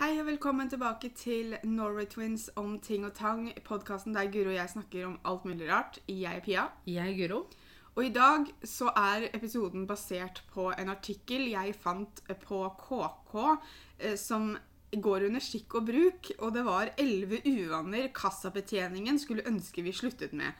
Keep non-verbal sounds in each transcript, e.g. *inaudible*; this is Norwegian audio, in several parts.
Hei og velkommen tilbake til Norway Twins om ting og tang. Podkasten der Guro og jeg snakker om alt mulig rart. Jeg er Pia. Jeg er Guro. Og i dag så er episoden basert på en artikkel jeg fant på KK eh, som går under skikk og bruk. Og det var elleve uvaner kassabetjeningen skulle ønske vi sluttet med.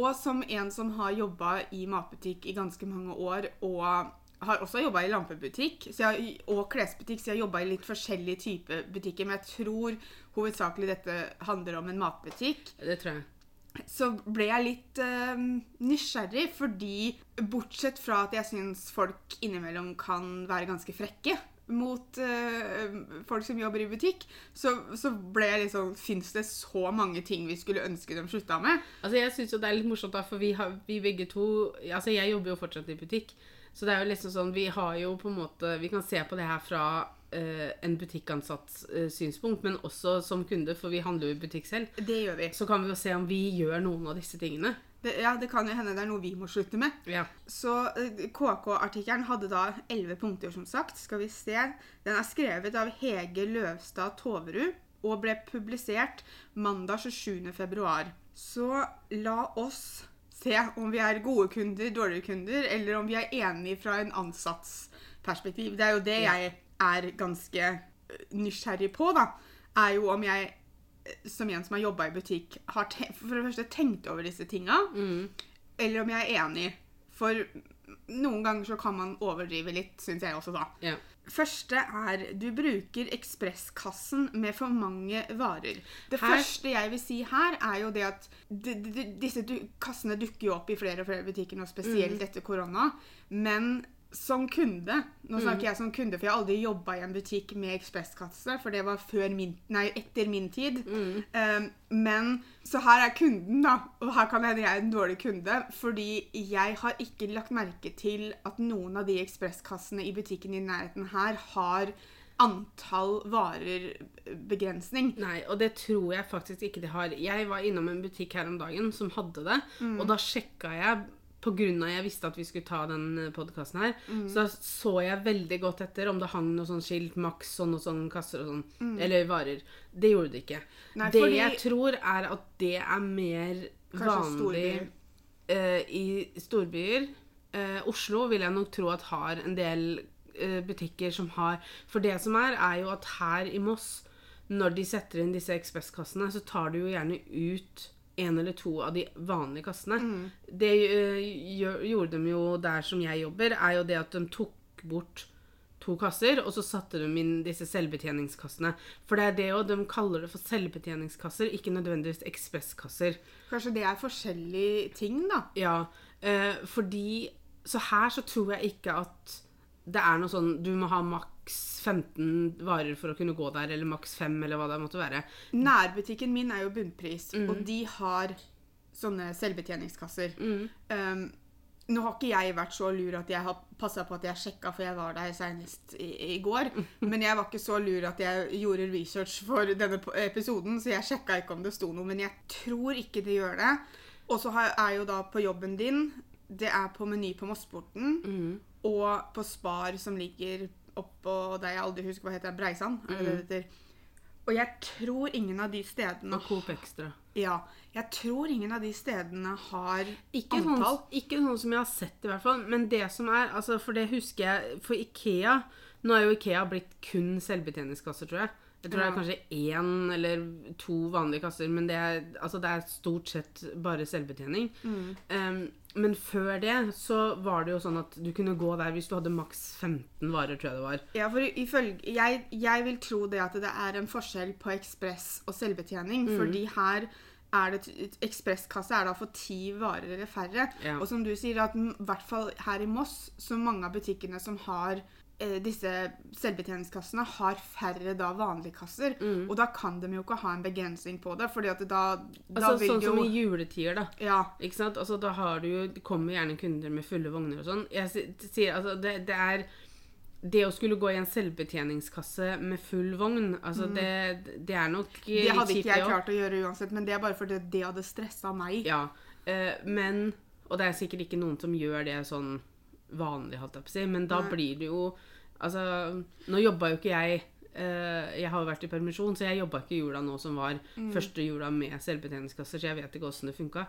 Og som en som har jobba i matbutikk i ganske mange år og har også jobba i lampebutikk så jeg, og klesbutikk, så jeg har jobba i litt forskjellige typer butikker. Men jeg tror hovedsakelig dette handler om en matbutikk. Det tror jeg. Så ble jeg litt eh, nysgjerrig, fordi bortsett fra at jeg syns folk innimellom kan være ganske frekke mot eh, folk som jobber i butikk, så, så ble jeg litt sånn Fins det så mange ting vi skulle ønske de slutta med? Altså, jeg syns jo det er litt morsomt, da, for vi, har, vi begge to Altså, jeg jobber jo fortsatt i butikk. Så det er jo liksom sånn, vi har jo på en måte Vi kan se på det her fra uh, en butikkansatts uh, synspunkt, men også som kunde, for vi handler jo i butikk selv. Det gjør vi. Så kan vi jo se om vi gjør noen av disse tingene. Det, ja, det kan jo hende det er noe vi må slutte med. Ja. Så uh, KK-artikkelen hadde da elleve punkter, som sagt. Skal vi se. Den er skrevet av Hege Løvstad Toverud og ble publisert mandag 27. februar. Så la oss se om vi er gode kunder, dårlige kunder, eller om vi er enige fra en ansattsperspektiv. Det er jo det Ja. jeg er ganske eh, nysgjerrig på, da. Er jo om jeg, eh, som en som har jobba i butikk, har for det første tenkt over disse tinga, Mm. eller om jeg er enig. For noen ganger så kan man overdrive litt, syns jeg også, da. ja. Første er du bruker ekspresskassen med for mange varer. Det Her- første jeg vil si her, er jo det at disse du kassene dukker jo opp i flere og flere butikker nå, spesielt etter korona. Men som kunde Nå snakker jeg som kunde, for jeg har aldri jobba i en butikk med ekspresskasse, for det var før min, nei, etter min tid. Um, men så her er kunden, da. Og her kan hende jeg er en dårlig kunde. Fordi jeg har ikke lagt merke til at noen av de ekspresskassene i butikken i nærheten her har antall varer-begrensning. Nei, og det tror jeg faktisk ikke de har. Jeg var innom en butikk her om dagen som hadde det, Mm. og da sjekka jeg av jeg visste at vi skulle ta den podkasten her, Mm. så så jeg veldig godt etter om det hang noe sånn skilt, maks sånn og sånn kasser og sånn, eller varer. Det gjorde det ikke. Mm. Nei, det fordi- jeg tror er at det er mer Kanskje vanlig storbyer. eh, i storbyer. Uh, Oslo vil jeg nok tro at har en del uh, butikker som har For det som er, er jo at her i Moss, når de setter inn disse ekspresskassene, så tar de jo gjerne ut en eller to av de vanlige kassene. Mm. Det uh, gjorde de jo der som jeg jobber, er jo det at de tok bort to kasser, og så satte de inn disse selvbetjeningskassene. For det er det jo, de kaller det for selvbetjeningskasser, ikke nødvendigvis ekspresskasser. Kanskje det er forskjellige ting, da. Ja, Uh, fordi Så her så tror jeg ikke at det er noe sånn Du må ha maks 15 varer for å kunne gå der, eller maks 5, eller hva det måtte være. Nærbutikken min er jo bunnpris, Mm. og de har sånne selvbetjeningskasser. Mm. Um, nå har ikke jeg vært så lur at jeg har passa på at jeg sjekka, for jeg var der senest i, i går. *laughs* Men jeg var ikke så lur at jeg gjorde research for denne episoden, så jeg sjekka ikke om det sto noe. Men jeg tror ikke det gjør det. Og så er jo da på jobben din Det er på Meny på Mossporten Mm. og på Spar, som ligger oppå der jeg aldri husker hva heter, Breisand. Er det det det heter? Og jeg tror ingen av de stedene Og Coop Extra. Ja, jeg tror ingen av de stedene har Ikke sånn, antall. ikke sånn som jeg har sett, i hvert fall. Men det som er altså For det husker jeg For Ikea Nå er jo Ikea blitt kun selvbetjeningskasser, tror jeg. Jeg tror det er kanskje én eller to vanlige kasser, men det er, altså det er stort sett bare selvbetjening. Mm. Um, men før det så var det jo sånn at du kunne gå der hvis du hadde maks 15 varer, tror jeg det var. Ja, for ifølge jeg, jeg vil tro det at det er en forskjell på ekspress og selvbetjening. Mm. Fordi her er det Ekspresskasse er da for ti varer eller færre. Ja. Og som du sier, at i hvert fall her i Moss, så mange av butikkene som har disse selvbetjeningskassene, har færre da vanlige kasser. Og da kan de jo ikke ha en begrensning på det, fordi at da, da Altså vil Sånn jo som i juletider, da. Ja. Ikke sant? Altså, da har du jo kommer gjerne kunder med fulle vogner og sånn. Jeg sier altså det, det er Det å skulle gå i en selvbetjeningskasse med full vogn, altså det, det er nok Mm. Det hadde ikke jeg klart å gjøre uansett, men det er bare fordi det hadde stressa meg. Ja. Eh, men Og det er sikkert ikke noen som gjør det sånn vanlig, holdt jeg på å si, men da Nei. blir det jo Altså, nå jobba jo ikke jeg eh, Jeg har jo vært i permisjon, så jeg jobba ikke jula nå som var første jula med selvbetjeningskasser, så jeg vet ikke åssen det funka.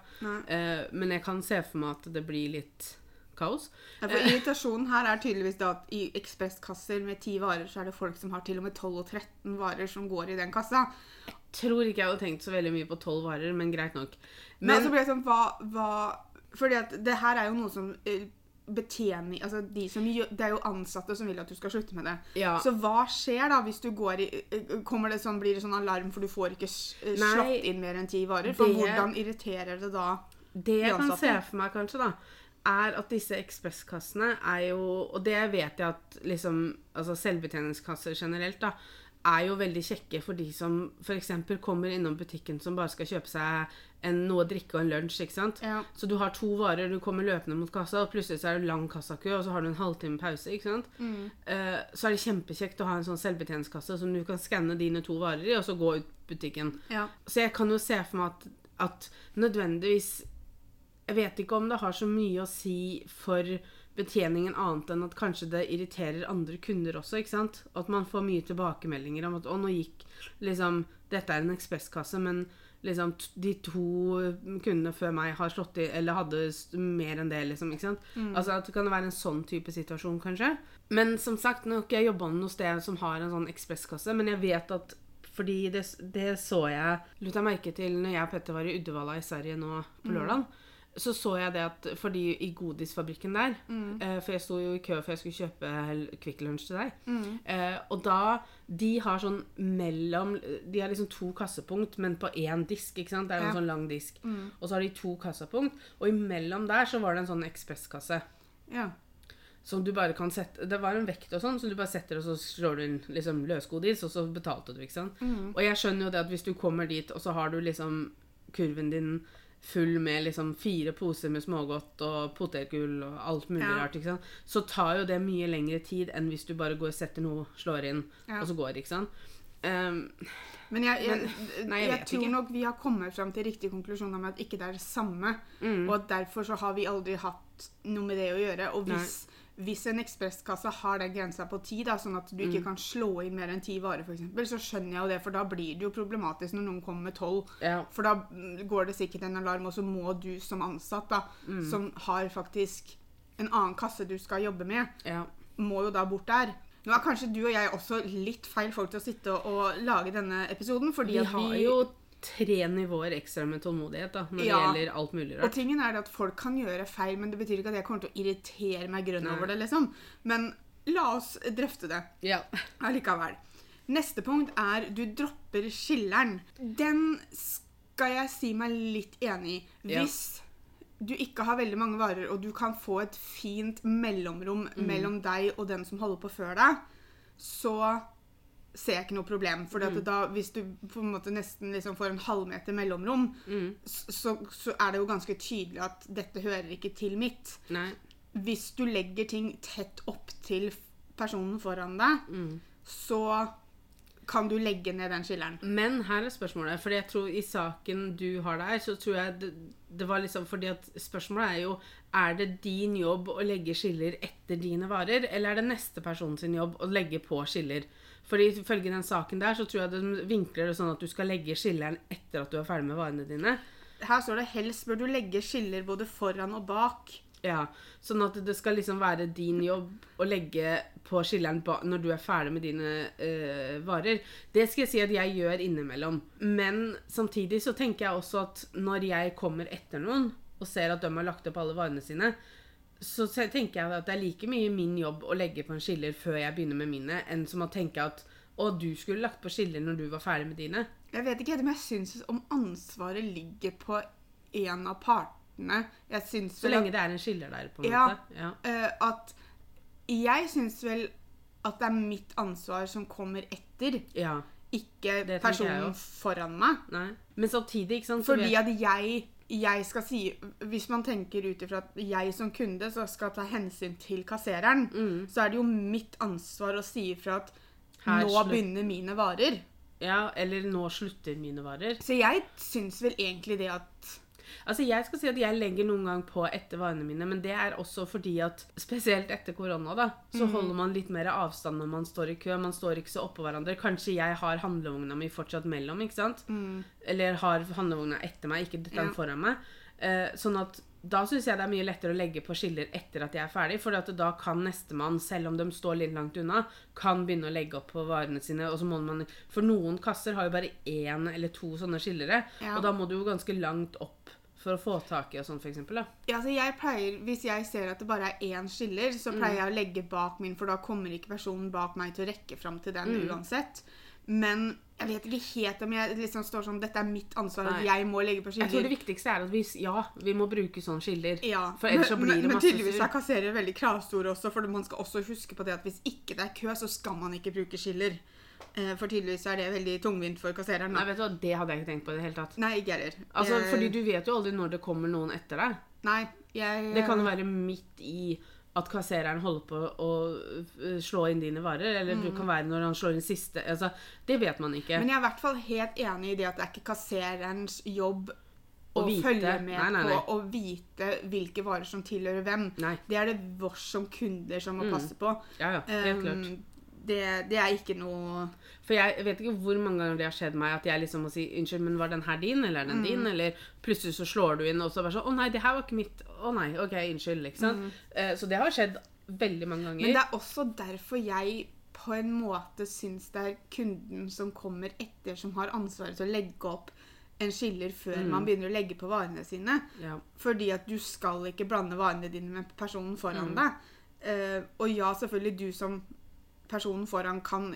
Eh, men jeg kan se for meg at det blir litt kaos. Ja, for irritasjonen her er tydeligvis da at i ekspresskasser med ti varer, så er det folk som har til og med 12 og 13 varer som går i den kassa. Jeg Tror ikke jeg hadde tenkt så veldig mye på tolv varer, men greit nok. Men, Men så ble det sånn, hva, hva Fordi at det her er jo noe som eh, betjening Altså de som det er jo ansatte som vil at du skal slutte med det. ja, Så hva skjer da hvis du går i eh, Kommer det sånn, Blir det sånn alarm for du får ikke eh, Nei, slått inn mer enn ti varer? For det- hvordan irriterer det da Det jeg kan se for meg, kanskje, da, er at disse ekspresskassene er jo Og det vet jeg at liksom Altså selvbetjeningskasser generelt, da, er jo veldig kjekke for de som f.eks. kommer innom butikken som bare skal kjøpe seg en, noe å drikke og en lunsj. ikke sant? Ja. Så du har to varer, du kommer løpende mot kassa, og plutselig så er det lang kassakø, og så har du en halvtime pause. ikke sant? Eh, så er det kjempekjekt å ha en sånn selvbetjeningskasse som du kan skanne dine to varer i, og så gå ut butikken. Ja. Så jeg kan jo se for meg at, at nødvendigvis Jeg vet ikke om det har så mye å si for betjeningen annet enn at kanskje det irriterer andre kunder også, ikke sant? At man får mye tilbakemeldinger om at å, nå gikk liksom Dette er en ekspresskasse, men liksom de to kundene før meg har slått i Eller hadde mer enn det, liksom. ikke sant? Altså at det kan være en sånn type situasjon, kanskje. Men som sagt, nå har ikke jeg jobba noe sted som har en sånn ekspresskasse, men jeg vet at fordi det, det så jeg Lot jeg merke til når jeg og Petter var i Uddevalla i Sverige nå på lørdag. Så så jeg det at fordi i godisfabrikken der eh, For jeg sto jo i kø for jeg skulle kjøpe Kvikk Lunsj til deg. Eh, og da De har sånn mellom De har liksom to kassepunkt, men på én disk. ikke sant? Det er jo en sånn lang disk. Og så har de to kassapunkt, og imellom der så var det en sånn ekspresskasse. ja. Som du bare kan sette Det var en vekt og sånn, så du bare setter og så slår du inn liksom løsgodis, og så betalte du, ikke sant. Og jeg skjønner jo det at hvis du kommer dit, og så har du liksom kurven din full med liksom fire poser med smågodt og potetgull og alt mulig Ja. rart, ikke sant, så tar jo det mye lengre tid enn hvis du bare går og setter noe, slår inn, Ja. og så går, ikke sant. Um, Men jeg, jeg, Men- nei, jeg jeg, tror ikke. nok vi har kommet fram til riktig konklusjon om at ikke det er det samme. Mm. Og derfor så har vi aldri hatt noe med det å gjøre. Og hvis, hvis en ekspresskasse har den grensa på ti, da, sånn at du Mm. ikke kan slå inn mer enn ti varer, f.eks., så skjønner jeg jo det, for da blir det jo problematisk når noen kommer med tolv. ja. For da mm, går det sikkert en alarm, og så må du som ansatt, da, Mm. som har faktisk en annen kasse du skal jobbe med, ja. må jo da bort der. Nå er kanskje du og jeg også litt feil folk til å sitte og, og lage denne episoden, fordi Vi at har jo tre nivåer ekstra med tålmodighet da, når Ja. det gjelder alt mulig rart. Og tingen er at folk kan gjøre feil, men det betyr ikke at jeg kommer til å irritere meg grønn Nei. over det, liksom. Men la oss drøfte det Ja. allikevel. Neste punkt er du dropper skilleren. Den skal jeg si meg litt enig i. Ja. Hvis du ikke har veldig mange varer, og du kan få et fint mellomrom Mm. mellom deg og den som holder på før deg, så ser jeg ikke noe problem. For Mm. da, hvis du på en måte nesten liksom får en halvmeter mellomrom, Mm. så, så er det jo ganske tydelig at dette hører ikke til mitt. Nei. Hvis du legger ting tett opp til personen foran deg, Mm. så kan du legge ned den skilleren. Men her er spørsmålet, for jeg tror i saken du har der, så tror jeg det, det var liksom fordi at spørsmålet er jo Er det din jobb å legge skiller etter dine varer, eller er det neste person sin jobb å legge på skiller? For ifølge den saken der, så tror jeg de vinkler det sånn at du skal legge skilleren etter at du er ferdig med varene dine. Her står det helst bør du legge skiller både foran og bak. Ja, Sånn at det skal liksom være din jobb å legge på skilleren når du er ferdig med dine øh, varer. Det skal jeg si at jeg gjør innimellom. Men samtidig så tenker jeg også at når jeg kommer etter noen og ser at de har lagt opp alle varene sine, så tenker jeg at det er like mye min jobb å legge på en skiller før jeg begynner med mine, enn som å tenke at å, du skulle lagt på skiller når du var ferdig med dine. Jeg vet ikke om jeg syns om ansvaret ligger på en av partene. Jeg syns Så lenge lenge det er en skiller der, på en Ja. måte. Ja. at, eh, at Jeg syns vel at det er mitt ansvar som kommer etter, ja. ikke personen foran meg. Nei. Men samtidig, ikke sant Fordi at jeg, jeg skal si Hvis man tenker ut ifra at jeg som kunde så skal ta hensyn til kassereren, Mm. så er det jo mitt ansvar å si ifra at Her nå begynner mine varer. Ja, eller nå slutter mine varer. Så jeg syns vel egentlig det at Altså Jeg skal si at jeg legger noen gang på etter varene mine, men det er også fordi at spesielt etter korona, da, så holder man litt mer avstand når man står i kø. Man står ikke så oppå hverandre. Kanskje jeg har handlevogna mi fortsatt mellom, ikke sant? Eller har handlevogna etter meg, ikke den Ja. foran meg. Eh, sånn at da syns jeg det er mye lettere å legge på skiller etter at jeg er ferdig, for da kan nestemann, selv om de står litt langt unna, kan begynne å legge opp på varene sine. Og så må man, for noen kasser har jo bare én eller to sånne skillere, Ja. og da må du jo ganske langt opp for å få tak i og sånn. Da. Ja, altså jeg pleier, Hvis jeg ser at det bare er én skiller, så pleier jeg å legge bak min, for da kommer ikke personen bak meg til å rekke fram til den uansett. Men jeg vet ikke helt om jeg liksom står sånn Dette er mitt ansvar at jeg må legge på skiller. Jeg tror det viktigste er at vi, ja, vi må bruke sånne skiller. Ja, For ellers så men, det masse men tydeligvis er kasserer veldig kravstore også, for man skal også huske på det at hvis ikke det er kø, så skal man ikke bruke skiller. Eh, For tydeligvis er det veldig tungvint for kassereren. Nei, vet du hva, Det hadde jeg ikke tenkt på i det hele tatt. Nei, ikke heller. Altså, Eh, fordi du vet jo aldri når det kommer noen etter deg. Nei, jeg Det kan jo være midt i at kassereren holder på å øh, slå inn dine varer, eller du kan være når han slår inn siste altså, Det vet man ikke. Mm. Men jeg er i hvert fall helt enig i det at det er ikke kassererens jobb å, vite. følge med Nei, nei, nei. på å vite hvilke varer som tilhører hvem. Nei. Det er det vårs som kunder som må passe på. Ja, ja, helt klart. Det, det er ikke noe For jeg vet ikke hvor mange ganger det har skjedd meg at jeg liksom må si 'Unnskyld, men var den her din, eller er den Mm. din?' Eller plutselig så slår du inn, og så bare sånn 'Å nei, det her var ikke mitt'. 'Å nei, OK, unnskyld', liksom. Eh, så det har skjedd veldig mange ganger. Mm. Men det er også derfor jeg på en måte syns det er kunden som kommer etter, som har ansvaret til å legge opp en skiller før man begynner å legge på varene sine. ja. Fordi at du skal ikke blande varene dine med personen foran Mm. deg. Uh, og ja, selvfølgelig du som personen foran kan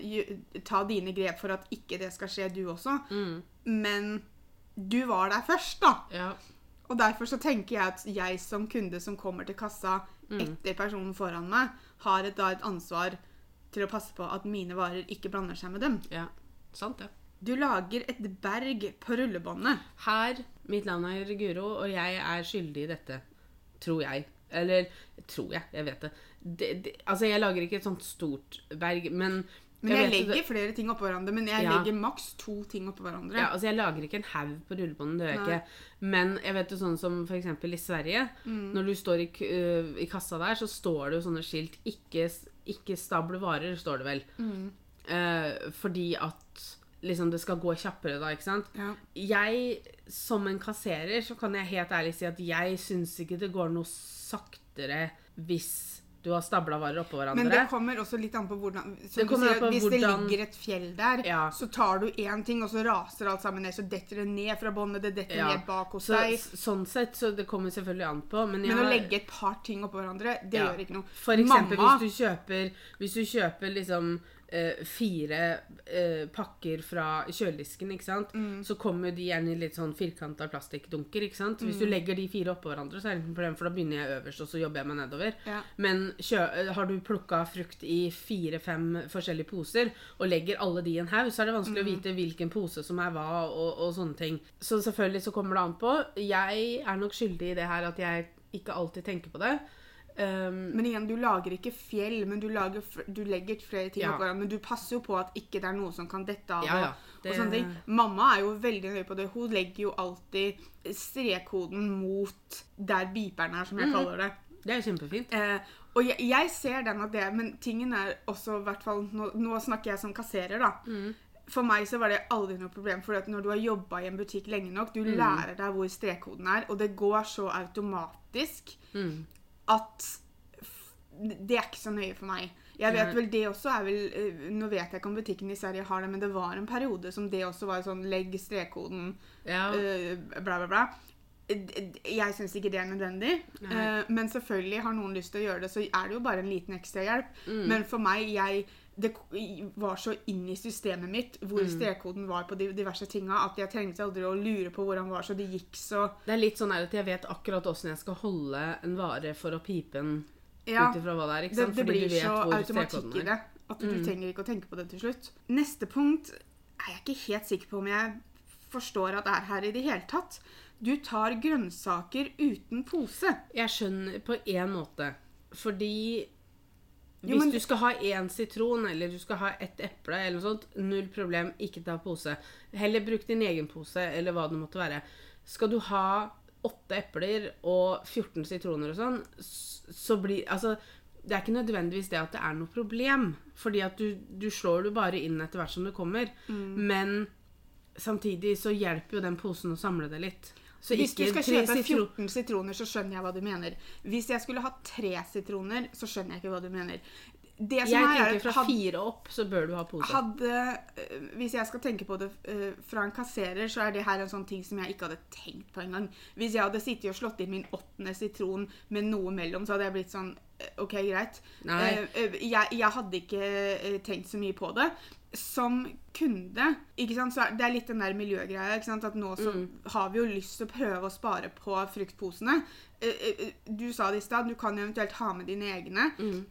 ta dine grep for at ikke det skal skje, du også. Mm. Men du var der først, da. ja. Og derfor så tenker jeg at jeg som kunde som kommer til kassa Mm. etter personen foran meg, har et, da et ansvar til å passe på at mine varer ikke blander seg med dem. ja. Sant, det. Du lager et berg på rullebåndet. Her Mitt navn er Guro, og jeg er skyldig i dette. Tror jeg. Eller tror jeg. Jeg vet det. det, det altså, jeg lager ikke et sånt stort berg, men Men jeg, jeg legger legger flere ting oppå hverandre. Men jeg Ja. legger maks to ting oppå hverandre. Ja, altså Jeg lager ikke en haug på rullebåndet, det gjør jeg ikke. Men jeg vet jo sånn som f.eks. i Sverige. Mm. Når du står i, øh, i kassa der, så står det jo sånne skilt 'Ikke, ikke stable varer', står det vel. Mm. Uh, fordi at liksom det skal gå kjappere da, ikke sant. Ja. Jeg, som en kasserer, så kan jeg helt ærlig si at jeg syns ikke det går noe saktere hvis du har stabla varer oppå hverandre. Men det kommer også litt an på hvordan Det sier, på Hvis hvordan- det ligger et fjell der, Ja. så tar du én ting, og så raser alt sammen ned. Så detter det ned fra båndet, det detter Ja. ned bak hos så, deg. sånn sett, så det kommer selvfølgelig an på. Men, Men å har- legge et par ting oppå hverandre, det Ja. gjør ikke noe. For eksempel Mamma- hvis du kjøper Hvis du kjøper liksom eh, fire eh, pakker fra kjøledisken, ikke sant? Mm. så kommer de gjerne i litt sånn firkanta plastikkdunker. ikke sant? Hvis du Mm. legger de fire oppå hverandre, så er det ikke noe problem, for da begynner jeg øverst, og så jobber jeg meg nedover. Ja. Men eh, har du plukka frukt i fire-fem forskjellige poser, og legger alle de i en haug, så er det vanskelig Mm. å vite hvilken pose som er hva, og, og sånne ting. Så selvfølgelig så kommer det an på. Jeg er nok skyldig i det her at jeg ikke alltid tenker på det. Um, Men igjen, du lager ikke fjell, men du, lager, du legger flere ting Ja. oppå hverandre. Men du passer jo på at ikke det er noe som kan dette av. Ja, ja. Det- Og sånne ting. Mamma er jo veldig nøye på det. Hun legger jo alltid strekkoden mot der beeperen er, Mm. som jeg kaller det. det er kjempefint. Eh, og jeg, jeg ser den at det, men tingen er også, hvert fall, nå, nå snakker jeg som kasserer, da. Mm. For meg så var det aldri noe problem, for når du har jobba i en butikk lenge nok, du Mm. lærer deg hvor strekkoden er, og det går så automatisk Mm. At det er ikke så nøye for meg. Jeg vet vel det også er vel eh, Nå vet jeg ikke om butikken i Sverige har det, men det var en periode som det også var sånn legg strekkoden, Ja, eh, bla, bla, bla. Eh, Jeg syns ikke det er nødvendig. Nei. Men selvfølgelig har noen lyst til å gjøre det, så er det jo bare en liten ekstrahjelp. Mm. Men for meg, jeg det var så inn i systemet mitt hvor Mm. strekkoden var på de diverse tinga, at jeg trengte aldri å lure på hvor han var, så det gikk så det er litt sånn at jeg vet akkurat åssen jeg skal holde en vare for å pipe den Ja. ut ifra hva det er. ikke sant? det det blir du vet så automatikk i det at du Mm. trenger ikke å tenke på det til slutt. Neste punkt er jeg ikke helt sikker på om jeg forstår at det er her i det hele tatt. Du tar grønnsaker uten pose. Jeg skjønner på én måte. Fordi hvis men- du skal ha én sitron eller du skal ha ett eple, eller noe sånt, null problem, ikke ta pose. Heller bruk din egen pose, eller hva det måtte være. Skal du ha åtte epler og 14 sitroner og sånn, så blir Altså, det er ikke nødvendigvis det at det er noe problem, fordi at du, du slår det bare inn etter hvert som det kommer. Mm. Men samtidig så hjelper jo den posen å samle det litt. Så Hvis du skal kjøpe sitron 14 sitroner, så skjønner jeg hva du mener. Hvis jeg skulle hatt tre sitroner, så skjønner jeg ikke hva du mener. Det som Jeg er, er tenker fra had- fire opp, så bør du ha pose. Hadde, øh, hvis jeg skal tenke på det øh, fra en kasserer, så er det her en sånn ting som jeg ikke hadde tenkt på engang. Hvis jeg hadde sittet og slått inn min åttende sitron med noe mellom, så hadde jeg blitt sånn øh, OK, greit. Jeg, jeg hadde ikke tenkt så mye på det. Som kunde ikke sant, så Det er litt den der miljøgreia. ikke sant, at Nå så har vi jo lyst til å prøve å spare på fruktposene. Eh, eh, Du sa det i stad, du kan jo eventuelt ha med dine egne. Mm.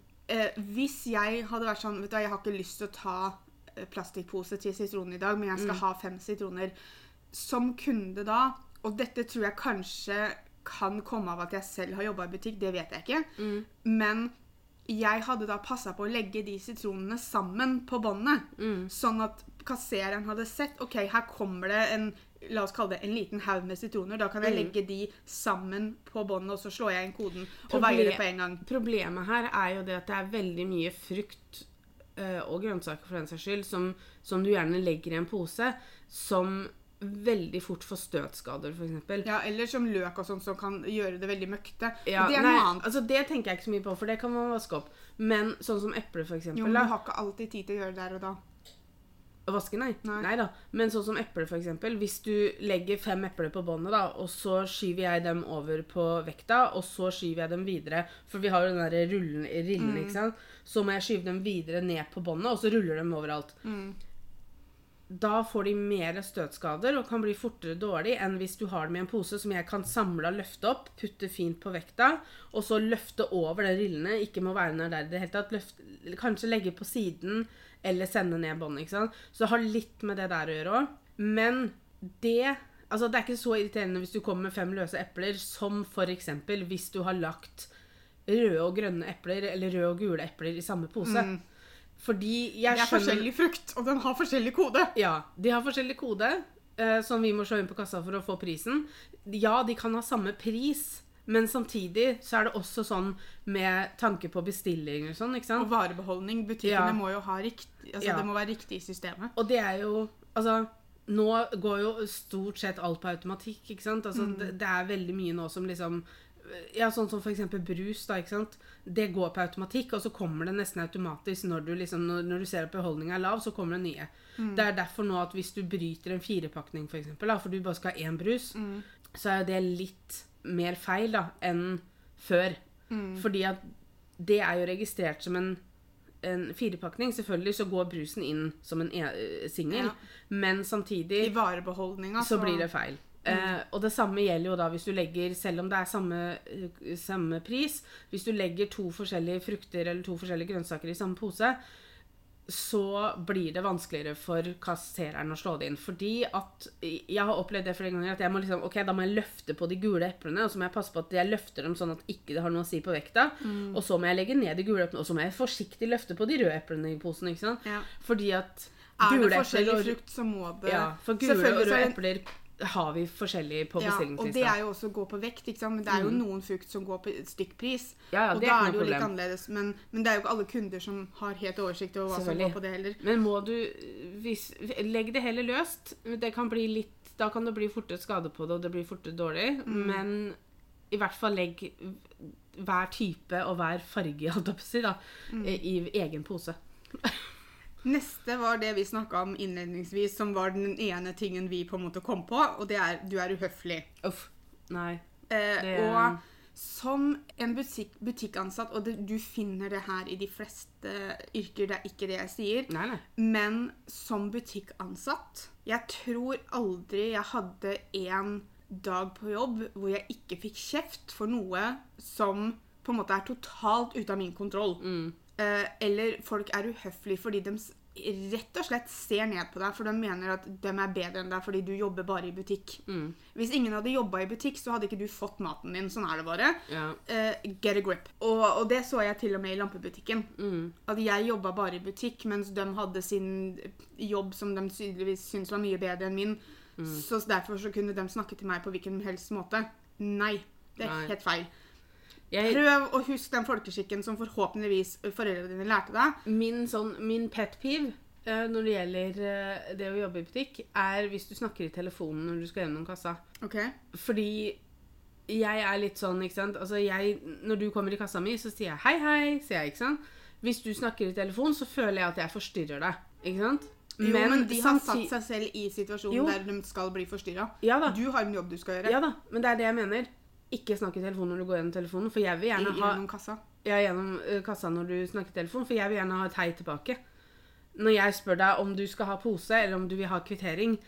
hvis jeg hadde vært sånn vet du, Jeg har ikke lyst til å ta eh, plastikkpose til sitronen i dag, men jeg skal ha fem sitroner. Som kunde da, og dette tror jeg kanskje kan komme av at jeg selv har jobba i butikk, det vet jeg ikke, men jeg hadde da passa på å legge de sitronene sammen på båndet. Sånn at kassereren hadde sett OK, her kommer det en La oss kalle det en liten haug med sitroner. Da kan jeg legge de sammen på båndet, og så slår jeg inn koden og veier det på en gang. Problemet her er jo det at det er veldig mye frukt eh, og grønnsaker for den saks skyld som, som du gjerne legger i en pose, som veldig fort få støtskader, f.eks. Ja, Eller som løk og sånn som kan gjøre det veldig møkte. Ja, det er nei, noe annet. altså det tenker jeg ikke så mye på, for det kan man vaske opp. Men sånn som eple, eksempel. Jo, men du har ikke alltid tid til å gjøre det der og da. Å vaske, nei. Nei. nei. da. Men sånn som eple, eksempel. Hvis du legger fem epler på båndet, da, og så skyver jeg dem over på vekta, og så skyver jeg dem videre For vi har jo den der rullen, rillen, Mm. ikke sant. Så må jeg skyve dem videre ned på båndet, og så ruller dem overalt. Da får de mer støtskader og kan bli fortere dårlig enn hvis du har dem i en pose som jeg kan samle og løfte opp, putte fint på vekta, og så løfte over de rillene. Ikke må være nær der i det hele tatt. Løft, kanskje legge på siden eller sende ned båndet. ikke sant? Så det har litt med det der å gjøre òg. Men det Altså, det er ikke så irriterende hvis du kommer med fem løse epler, som f.eks. hvis du har lagt røde og grønne epler eller røde og gule epler i samme pose. Fordi jeg Det er forskjellig frukt, og den har forskjellig kode. ja, de har forskjellig kode eh, som vi må slå inn på kassa for å få prisen. Ja, de kan ha samme pris, men samtidig så er det også sånn med tanke på bestilling og sånn, ikke sant? Og varebeholdning. Butikkene Ja. må jo ha riktig Altså, Ja. det må være riktig i systemet. Og det er jo Altså, nå går jo stort sett alt på automatikk, ikke sant? Altså, det, det er veldig mye nå som liksom ja, sånn som eksempel brus, da, ikke sant? Det går på automatikk, og så kommer det nesten automatisk når du, liksom, når, når du ser at beholdningen er lav, så kommer det nye. Det er derfor nå at hvis du bryter en firepakning, for eksempel, da, for du bare skal ha én brus, så er jo det litt mer feil da, enn før. Fordi at det er jo registrert som en, en firepakning. Selvfølgelig så går brusen inn som en e singel, Ja. men I samtidig så, så blir det feil. Eh, og det samme gjelder jo da hvis du legger, selv om det er samme, eh, samme pris, hvis du legger to forskjellige frukter eller to forskjellige grønnsaker i samme pose, så blir det vanskeligere for kassereren å slå det inn. Fordi at Jeg har opplevd det flere ganger at jeg må liksom, ok, da må jeg løfte på de gule eplene, og så må jeg passe på at jeg løfter dem sånn at ikke det har noe å si på vekta. Og så må jeg legge ned de gule eplene, og så må jeg forsiktig løfte på de røde eplene i posen. ikke sant? Ja. Fordi at Er det forskjellig frukt, så må det ja, for gule og røde er epler har vi forskjellig på Ja, og det er jo også å gå på vekt, ikke sant? men det er jo noen frukt som går på stykkpris. Ja, ja, og det da er er det jo jo litt annerledes. Men, men det er jo ikke alle kunder som har helt oversikt over hva som går på det heller. Men må du hvis, Legg det heller løst. Det kan bli litt Da kan det bli fortere skade på det, og det blir fortere dårlig. Mm. Men i hvert fall legg hver type og hver farge, *laughs* da, Mm. i egen pose. Neste var det vi snakka om innledningsvis, som var den ene tingen vi på en måte kom på, og det er du er uhøflig. Uff. Nei. Eh, Det- Og som en butikk, butikkansatt, og det, du finner det her i de fleste yrker, det er ikke det jeg sier, Nei, nei. men som butikkansatt Jeg tror aldri jeg hadde en dag på jobb hvor jeg ikke fikk kjeft for noe som på en måte er totalt ute av min kontroll. Mm. Eh, eller folk er uhøflige fordi de rett og slett ser ned på deg, for de mener at de er bedre enn deg fordi du jobber bare i butikk. Mm. Hvis ingen hadde jobba i butikk, så hadde ikke du fått maten din. Sånn er det bare. Yeah. Uh, get a grip. Og, og det så jeg til og med i lampebutikken. Mm. At jeg jobba bare i butikk, mens de hadde sin jobb som de tydeligvis syntes var mye bedre enn min. Mm. Så derfor så kunne de snakke til meg på hvilken helst måte. Nei. Det er Nei. helt feil. Jeg, Prøv å huske den folkeskikken som forhåpentligvis foreldrene dine lærte deg. min, sånn, min pet peeve uh, når det gjelder uh, det å jobbe i butikk, er hvis du snakker i telefonen når du skal gjennom kassa. Okay. Fordi jeg er litt sånn, ikke sant Altså jeg, Når du kommer i kassa mi, så sier jeg hei, hei. sier jeg, ikke sant? Hvis du snakker i telefon, så føler jeg at jeg forstyrrer deg. Ikke sant? Jo, men, de har satt seg selv i situasjonen Jo. der de skal bli forstyrra. Ja. Du har en jobb du skal gjøre. Ja da, men det er det jeg mener. Ikke snakke i telefonen når du går gjennom telefonen. For jeg vil gjerne ha gjennom kassa. ja, gjennom eh, kassa når du snakker i telefonen. for jeg vil gjerne ha et hei tilbake. Når jeg spør deg om du skal ha pose, eller om du vil ha kvittering,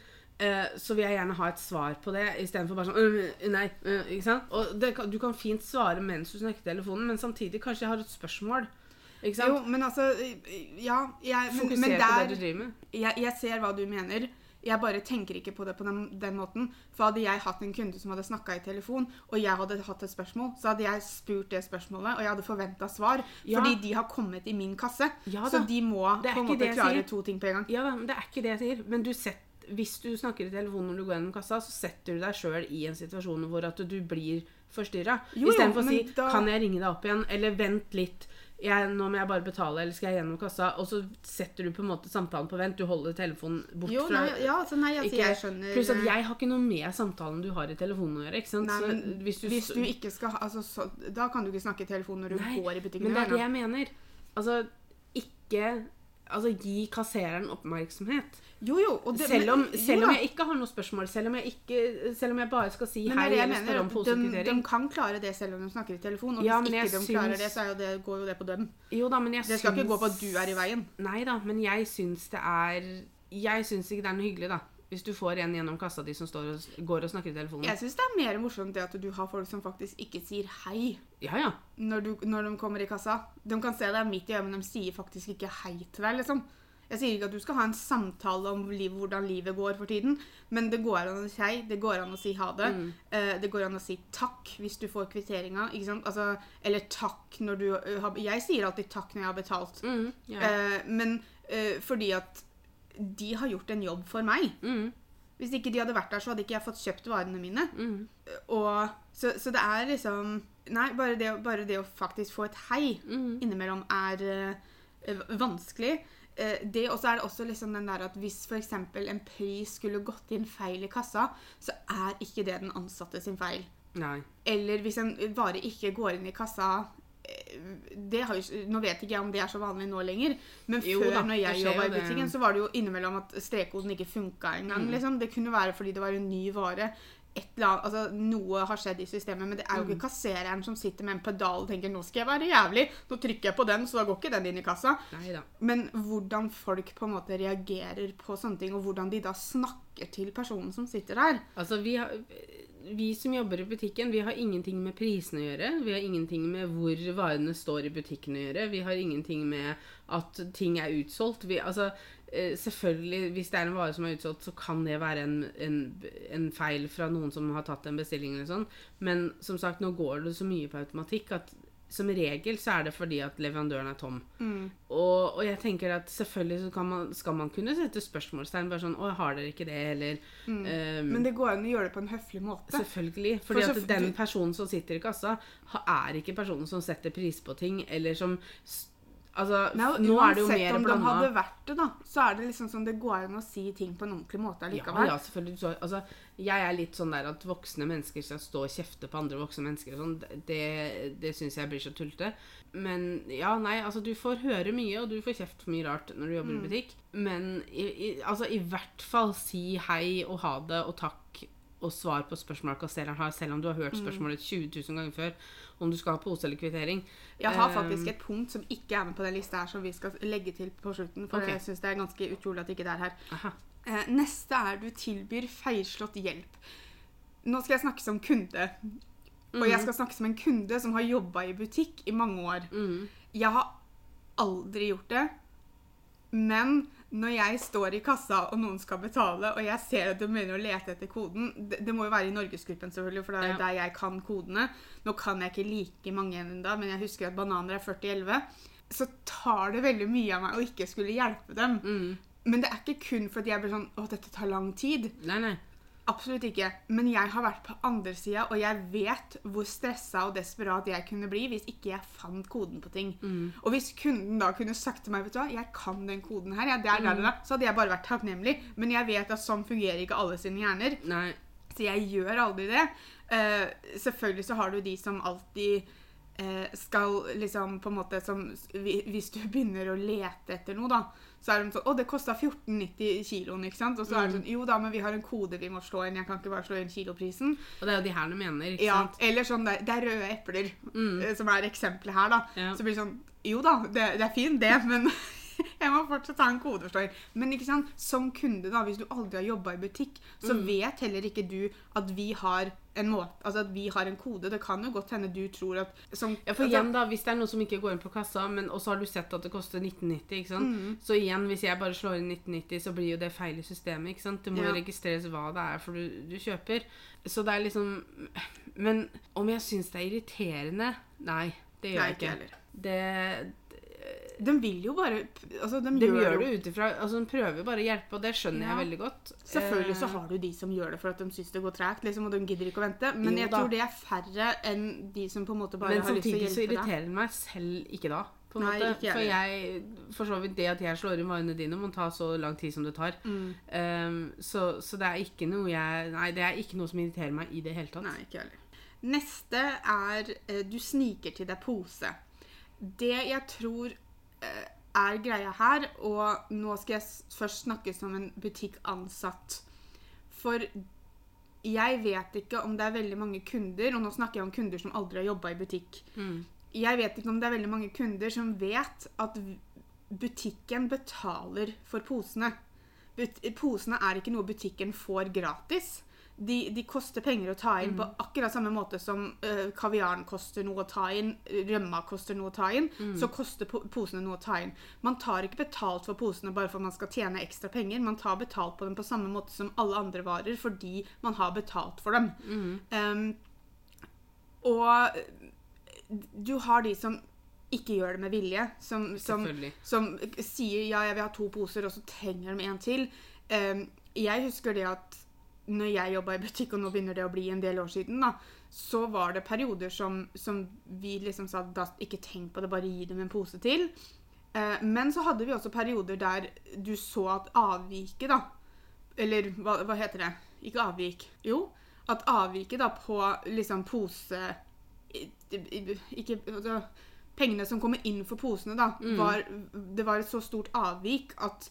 eh, så vil jeg gjerne ha et svar på det, istedenfor bare sånn «Øh, Nei. øh», ikke sant? Og det, du kan fint svare mens du snakker i telefonen, men samtidig kanskje jeg har et spørsmål. Ikke sant? Jo, men altså Ja, jeg, men, Fokuser men på det du driver med. jeg, jeg ser hva du mener. Jeg bare tenker ikke på det på den, den måten. For hadde jeg hatt en kunde som hadde snakka i telefon, og jeg hadde hatt et spørsmål, så hadde jeg spurt det spørsmålet, og jeg hadde forventa svar. Ja. Fordi de har kommet i min kasse. Ja så de må på en måte klare to ting på en gang. Ja da, men det er ikke det jeg sier. Men du setter hvis du snakker i telefonen når du går gjennom kassa, så setter du deg sjøl i en situasjon hvor at du blir forstyrra. Istedenfor å si da- 'Kan jeg ringe deg opp igjen?' eller 'Vent litt'. Jeg, nå må jeg bare betale, eller skal jeg gjennom kassa? Og så setter du på en måte samtalen på vent. Du holder telefonen bort Jo, fra nei, ja, altså, nei, altså, ikke- jeg skjønner Pluss at jeg har ikke noe med samtalen du har i telefonen å gjøre. ikke sant? Nei, Så hvis du, Hvis du ikke skal altså, så, Da kan du ikke snakke i telefon når du Nei, går i butikken. Men det er det jeg mener. Altså, ikke Altså, gi kassereren oppmerksomhet. Jo, jo. Det, selv om, men- selv om jeg ikke har noe spørsmål, selv om jeg, ikke, selv om jeg bare skal si hei er eller spørre om mener. De, de kan klare det selv om de snakker i telefon. Og Ja, hvis ikke de de klarer det, så jo det, går jo det på dem. Jo da, Det skal ikke gå på at du er i veien. Nei da, men jeg syns det er Jeg syns ikke det er noe hyggelig, da. Hvis du får en gjennom kassa di som står og, går og snakker i telefonen. Jeg syns det er mer morsomt det at du har folk som faktisk ikke sier hei Ja, ja. når, du, når de kommer i kassa. De kan se deg midt i øyet, men de sier faktisk ikke hei til deg, liksom. Jeg sier ikke at du skal ha en samtale om liv, hvordan livet går for tiden, men det går an å si hei, det går an å si ha det. Mm. Eh, det går an å si takk hvis du får kvitteringa. Altså, eller takk når du har Jeg sier alltid takk når jeg har betalt. Mm, yeah. Eh, men eh, fordi at de har gjort en jobb for meg. Mm, Hvis ikke de hadde vært der, så hadde ikke jeg fått kjøpt varene mine. mm, Og, så, så det er liksom Nei, bare det, bare det å faktisk få et hei mm. innimellom er eh, vanskelig. Eh, det, og så er det også liksom den der at hvis f.eks. en pris skulle gått inn feil i kassa, så er ikke det den ansatte sin feil. Nei. Eller hvis en vare ikke går inn i kassa eh, det har jo, Nå vet ikke jeg om det er så vanlig nå lenger, men Jo før da, når jeg jobba i butikken, så var det jo innimellom at strekkoden ikke funka engang. Mm. Liksom. Det kunne være fordi det var en ny vare. Annet, altså Noe har skjedd i systemet, men det er jo Mm. ikke kassereren som sitter med en pedal og tenker 'nå skal jeg være jævlig', nå trykker jeg på den, så da går ikke den inn i kassa. Neida. Men hvordan folk på en måte reagerer på sånne ting, og hvordan de da snakker til personen som sitter der. Altså, vi, har, vi som jobber i butikken, vi har ingenting med prisene å gjøre. Vi har ingenting med hvor varene står i butikken å gjøre. Vi har ingenting med at ting er utsolgt. Vi, altså, eh, selvfølgelig, hvis det er en vare som er utsolgt, så kan det være en, en, en feil fra noen som har tatt en bestilling eller sånn. Men som sagt, nå går det så mye på automatikk at som regel så er det fordi at leverandøren er tom. Og, og jeg tenker at selvfølgelig så kan man, skal man kunne sette spørsmålstegn. Bare sånn 'Å, har dere ikke det?' Eller ehm, Men det går an å gjøre det på en høflig måte. Selvfølgelig. Fordi For at den personen som sitter i kassa, er ikke personen som setter pris på ting, eller som Altså, Nei, nå er det jo uansett om de hadde vært det, da, så er det liksom sånn det går an å si ting på en ordentlig måte Ja, ja, selvfølgelig. Så, altså, jeg er litt sånn der at voksne mennesker skal stå og kjefte på andre voksne mennesker og sånn. Det, det syns jeg blir så tullete. Men ja, nei, altså du får høre mye, og du får kjeft for mye rart når du jobber Mm. i butikk. Men i, i, altså i hvert fall si hei og ha det og takk og svar på spørsmål kassereren har, selv om du har hørt Mm. spørsmålet 20 000 ganger før om du skal ha pose eller kvittering. Jeg har faktisk et punkt som ikke er med på den lista her, som vi skal legge til på slutten. For okay. jeg syns det er ganske utrolig at det ikke er her. Aha. Eh, neste er du tilbyr feilslått hjelp. Nå skal jeg snakke som kunde. Og jeg skal snakke som en kunde som har jobba i butikk i mange år. Mm. Jeg har aldri gjort det. Men når jeg står i kassa og noen skal betale, og jeg ser at de begynner å lete etter koden Det, det må jo være i Norgesgruppen, selvfølgelig, for det er Ja. der jeg kan kodene. Nå kan jeg ikke like mange ennå, men jeg husker at bananer er 4011. Så tar det veldig mye av meg å ikke skulle hjelpe dem. Mm. Men det er ikke kun fordi jeg blir sånn Å, dette tar lang tid. Nei, nei. Absolutt ikke. Men jeg har vært på andre sida, og jeg vet hvor stressa og desperat jeg kunne bli hvis ikke jeg fant koden på ting. Og hvis kunden da kunne sagt til meg vet du hva, jeg kan den koden her, ja, det er der, der, der, så hadde jeg bare vært takknemlig. Men jeg vet at sånn fungerer ikke alle sine hjerner. Nei. Så jeg gjør aldri det. Uh, selvfølgelig så har du de som alltid uh, skal liksom på en måte som Hvis du begynner å lete etter noe, da, så er de sånn Å, det kosta 14,90 kiloen, ikke sant? Og så er det sånn Jo da, men vi har en kode vi må slå inn. Jeg kan ikke bare slå inn kiloprisen. Og det er jo de her du mener, ikke Ja, sant? eller sånn der, Det er røde epler, mm. som er eksempelet her, da. Ja. Så blir det sånn Jo da, det, det er fint, det, men *laughs* jeg må fortsatt ha en kodeforståer. Men ikke sant, som kunde, da, hvis du aldri har jobba i butikk, så Mm. vet heller ikke du at vi har en måte, altså at vi har en kode. Det kan jo godt hende du tror at som, Ja, for altså, igjen da, Hvis det er noe som ikke går inn på kassa, men også har du sett at det koster 1990, ikke sant? Mm. Så igjen, hvis jeg bare slår inn 1990, så blir jo det feil i systemet. ikke sant? Det må jo Ja. registreres hva det er for du, du kjøper. Så det er liksom Men om jeg syns det er irriterende? Nei, det gjør Nei, jeg ikke. heller. Det, De vil jo bare altså, de, de gjør, gjør det ut ifra altså De prøver bare å hjelpe, og det skjønner Ja. jeg veldig godt. Selvfølgelig så Eh, har du de som gjør det for at de syns det går tregt, liksom, og de gidder ikke å vente. Men Jo jeg da. tror det er færre enn de som på en måte bare Men har lyst til å hjelpe Men samtidig så irriterer det meg selv ikke da. På en Nei, måte. ikke jeg For jeg, for så vidt det at jeg slår inn varene dine, må ta så lang tid som det tar. Mm. Um, så, så det er ikke noe jeg Nei, det er ikke noe som irriterer meg i det hele tatt. Nei, ikke heller. Neste er eh, du sniker til deg pose. Det jeg tror er greia her, og nå skal jeg først snakke som en butikkansatt. For jeg vet ikke om det er veldig mange kunder, og nå snakker jeg om kunder som aldri har jobba i butikk. Mm. Jeg vet ikke om det er veldig mange kunder som vet at butikken betaler for posene. But posene er ikke noe butikken får gratis. De, de koster penger å ta inn på akkurat samme måte som uh, kaviaren koster noe å ta inn, rømma koster noe å ta inn, så koster po posene noe å ta inn. Man tar ikke betalt for posene bare for at man skal tjene ekstra penger. Man tar betalt på dem på samme måte som alle andre varer fordi man har betalt for dem. Um, og du har de som ikke gjør det med vilje, som, som, som sier ja, jeg vil ha to poser, og så trenger de en til. Um, jeg husker det at når jeg jobba i butikk, og nå begynner det å bli en del år siden, da, så var det perioder som, som vi liksom sa da, ikke tenk på det, bare gi dem en pose til. Eh, men så hadde vi også perioder der du så at avviket, da Eller hva, hva heter det? Ikke avvik. Jo. At avviket da på liksom pose Ikke altså, Pengene som kommer inn for posene, da, var, det var et så stort avvik at,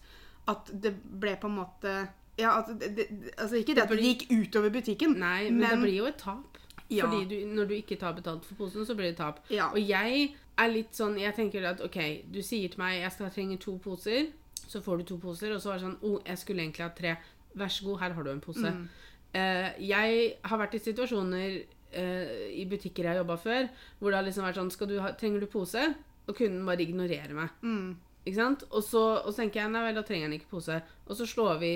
at det ble på en måte ja, at det, altså Ikke det at det gikk utover butikken, Nei, men, det blir jo et tap. Ja. Fordi du, når du ikke tar betalt for posen, så blir det tap. Ja. Og jeg er litt sånn Jeg tenker at OK, du sier til meg jeg skal trenge to poser. Så får du to poser, og så er det sånn Å, oh, jeg skulle egentlig ha tre. Vær så god, her har du en pose. Mm. Uh, jeg har vært i situasjoner uh, i butikker jeg har jobba før, hvor det har liksom vært sånn du ha, Trenger du pose? Og kunden bare ignorerer meg. Mm. Ikke sant? Og så, og så tenker jeg nei vel, da trenger han ikke pose. Og så slår vi,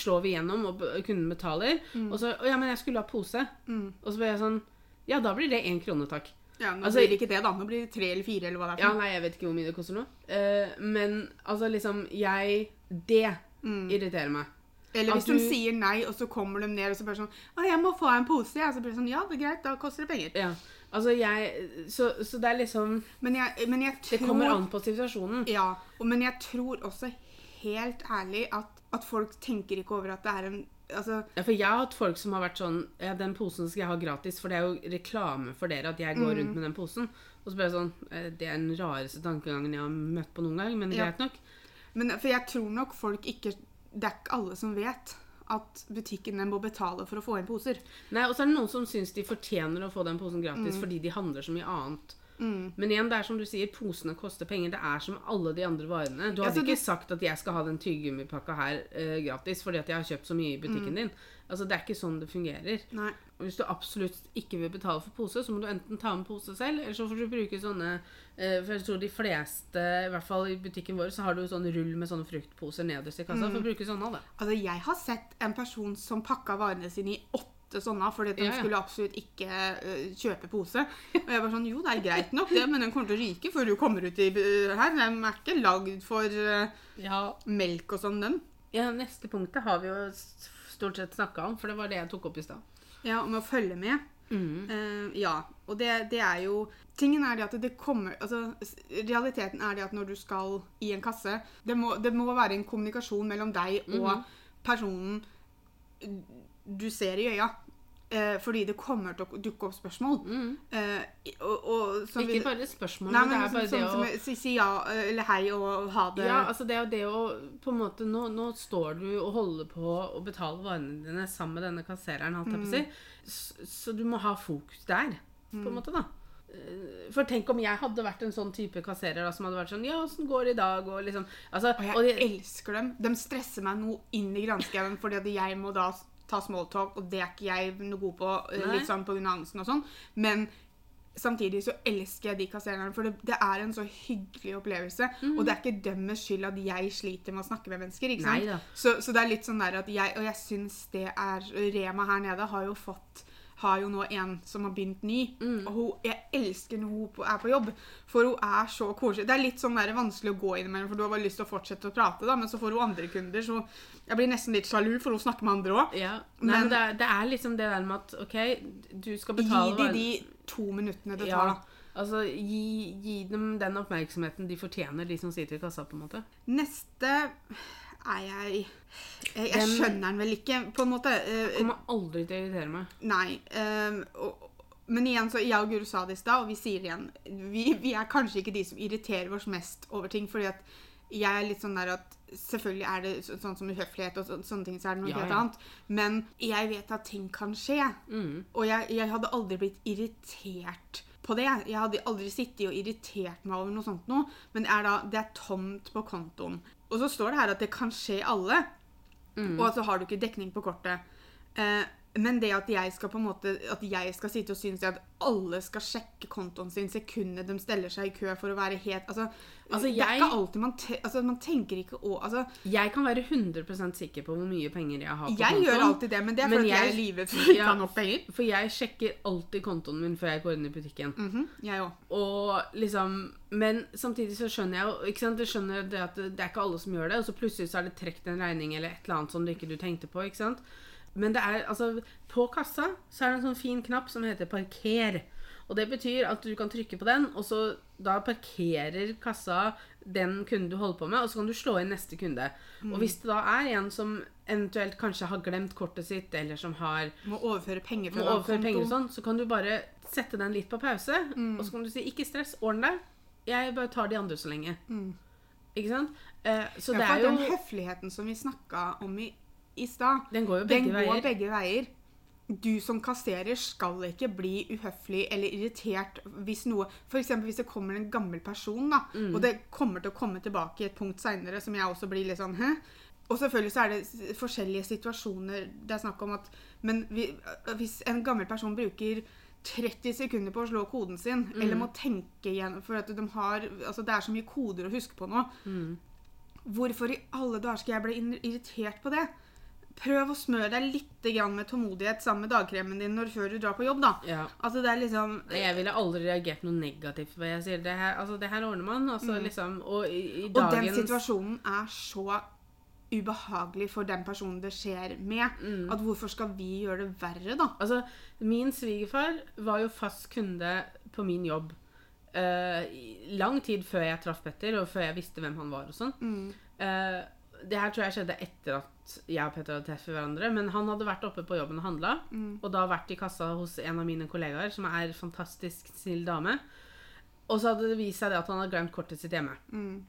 slår vi gjennom, og kunden betaler. Og så å ja, men jeg skulle ha pose. Mm. Og så ble jeg sånn Ja, da blir det én krone, takk. Ja, Nå Altså- blir det ikke det, da. Nå blir det tre eller fire, eller hva det er. Ja, for Ja, nei, jeg vet ikke hvor mye det koster nå. Uh, men altså, liksom Jeg Det Mm. irriterer meg. Eller hvis hvis de sier nei, og så kommer de ned og så bare sånn 'Å, jeg må få en pose.' Ja, så blir det sånn 'Ja, det er greit, da koster det penger'. Ja. Altså, jeg Så, så det er liksom Men jeg, men jeg tror Det kommer an på situasjonen. Ja, og, men jeg tror også helt ærlig at, at folk tenker ikke over at det er en Altså, Ja, for jeg har hatt folk som har vært sånn Ja, den posen skal jeg ha gratis, for det er jo reklame for dere at jeg går Mm. rundt med den posen. Og så ble jeg sånn eh, Det er den rareste tankegangen jeg har møtt på noen gang, men Ja. greit nok. men for jeg tror nok folk ikke Det er ikke alle som vet at butikkene må betale for å få inn poser. Nei, Og så er det noen som syns de fortjener å få den posen gratis fordi de handler så mye annet. Mm. Men igjen, det er som du sier, posene koster penger. Det er som alle de andre varene. Du hadde ja, ikke du- sagt at jeg skal ha den tyggegummipakka her uh, gratis fordi at jeg har kjøpt så mye i butikken din. Altså, Det er ikke sånn det fungerer. Nei. Hvis du absolutt ikke vil betale for pose, så må du enten ta med pose selv, eller så får du bruke sånne uh, For jeg tror de fleste, i hvert fall i butikken vår, så har du sånn rull med sånne fruktposer nederst i kassa. Får bruke sånne, da. Altså, jeg har sett en person som pakka varene sine i åtte sånne fordi de Ja, ja. skulle absolutt ikke uh, kjøpe pose. Og jeg var sånn Jo, det er greit nok, det, men den kommer til å ryke før du kommer ut i uh, her. Den er ikke lagd for uh, Ja. melk og sånn, den. Ja, Neste punktet har vi jo stort sett snakka om, for det var det jeg tok opp i stad. Ja, om å følge med. Mm. Uh, ja. Og det, det er jo Tingen er det at det kommer altså, Realiteten er det at når du skal i en kasse Det må, det må være en kommunikasjon mellom deg og mm. personen du ser i øya. Eh, fordi det kommer til å dukke opp spørsmål. Mm. Eh, og, og, vi- Ikke bare spørsmål, Nei, men det er bare sånn det å si, si ja eller hei og ha det Ja, altså det er jo det å på en måte Nå, nå står du og holder på å betale varene dine sammen med denne kassereren, holdt jeg på å si. Så, så du må ha fokus der, på en måte, da. Eh, For tenk om jeg hadde vært en sånn type kasserer da, som hadde vært sånn Ja, åssen går det i dag? Og liksom Altså, Og jeg og de, elsker dem. De stresser meg noe inn i granskauen fordi at jeg må da ta smalltalk, og det er ikke jeg noe god på, eh, Nei. litt sånn på grunn av angsten og sånn. Men samtidig så elsker jeg de kassererne, for det, det er en så hyggelig opplevelse. Mm. Og det er ikke dømmes skyld at jeg sliter med å snakke med mennesker. ikke sant? Så, så det er litt sånn der at jeg, Og jeg syns det er Rema her nede har jo fått har jo nå en som har begynt ny. Mm. Og hun, jeg elsker når hun er på jobb, for hun er så koselig. Det er litt sånn der vanskelig å gå innimellom, for du har bare lyst til å fortsette å prate, da, men så får hun andre kunder, så jeg blir nesten litt sjalu, for hun snakker med andre òg. ja, Men- men det er, det er liksom det der med at OK, du skal Gi betale de dem de to minuttene det tar, Ja, da. altså gi, gi dem den oppmerksomheten de fortjener, de som sitter i kassa, på en måte. Neste er jeg Jeg, jeg skjønner den vel ikke, på en måte. Uh, Kommer aldri til å irritere meg. Nei. ehm, og, men igjen, så jeg og Guru sa det i stad, og vi sier det igjen. Vi, vi er kanskje ikke de som irriterer oss mest over ting, fordi at jeg er litt sånn der at Selvfølgelig er det så, sånn som uhøflighet og så, sånne ting, så er det noe Ja, helt ja. annet. Men jeg vet at ting kan skje. Mm. Og jeg, jeg hadde aldri blitt irritert på det. Jeg hadde aldri sittet og irritert meg over noe sånt noe. Men det er da, det er tomt på kontoen. Og så står det her at det kan skje alle. Mm. Og så har du ikke dekning på kortet. Eh, men det at jeg skal på en måte At jeg skal sitte og synes at alle skal sjekke kontoen sin sekundet de steller seg i kø for å være helt Altså, Altså, det er ikke alltid man, te altså, man tenker ikke å altså, Jeg kan være 100% sikker på hvor mye penger jeg har på Jeg kontoen. gjør alltid det, men det er fordi jeg, jeg- er livet for ikke har ha nok penger. For jeg sjekker alltid kontoen min før jeg går inn i butikken. Mhm, jeg også. Og liksom Men samtidig så skjønner jeg jo ikke sant? Jeg skjønner det at det er ikke alle som gjør det, og så plutselig så er det trukket en regning eller et eller annet som du ikke du tenkte på. ikke sant? Men det er altså På kassa så er det en sånn fin knapp som heter 'parker'. Og det betyr at du kan trykke på den, og så da parkerer kassa den kunden du holder på med, og så kan du slå inn neste kunde. Og hvis det da er en som eventuelt kanskje har glemt kortet sitt, eller som har Må overføre penger fra må overføre penger kontoen. sånn, så kan du bare sette den litt på pause. Og så kan du si 'ikke stress, ordn deg'. Jeg bare tar de andre så lenge. Ikke sant? Eh, så Ja, det er jo Den høfligheten som vi snakka om i, i stad, Den går jo den begge går veier. begge veier. Du som kasserer skal ikke bli uhøflig eller irritert hvis noe F.eks. hvis det kommer en gammel person, da, Mm. og det kommer til å komme tilbake i et punkt seinere som jeg også blir litt sånn Hæ? Og selvfølgelig så er det forskjellige situasjoner det er snakk om at Men vi, hvis en gammel person bruker 30 sekunder på å slå koden sin, Mm. eller må tenke igjen for at de har Altså det er så mye koder å huske på nå. Mm. Hvorfor i alle dager skal jeg bli irritert på det? Prøv å smøre deg litt grann med tålmodighet sammen med dagkremen din når, før du drar på jobb, da. ja. Altså, det er liksom Jeg ville aldri reagert noe negativt på hva jeg sier. Det her, altså, det her ordner man. Altså, liksom, og i, i dagens... Og den situasjonen er så ubehagelig for den personen det skjer med, Mm. at hvorfor skal vi gjøre det verre, da? Altså, min svigerfar var jo fast kunde på min jobb. uh, lang tid før jeg traff Petter, og før jeg visste hvem han var og sånn. Mm. Eh, det her tror jeg skjedde etter at jeg og Petter hadde treffet hverandre. Men han hadde vært oppe på jobben og handla, Mm. og da vært i kassa hos en av mine kollegaer, som er fantastisk snill dame. Og så hadde det vist seg det at han hadde glemt kortet sitt hjemme. Mm.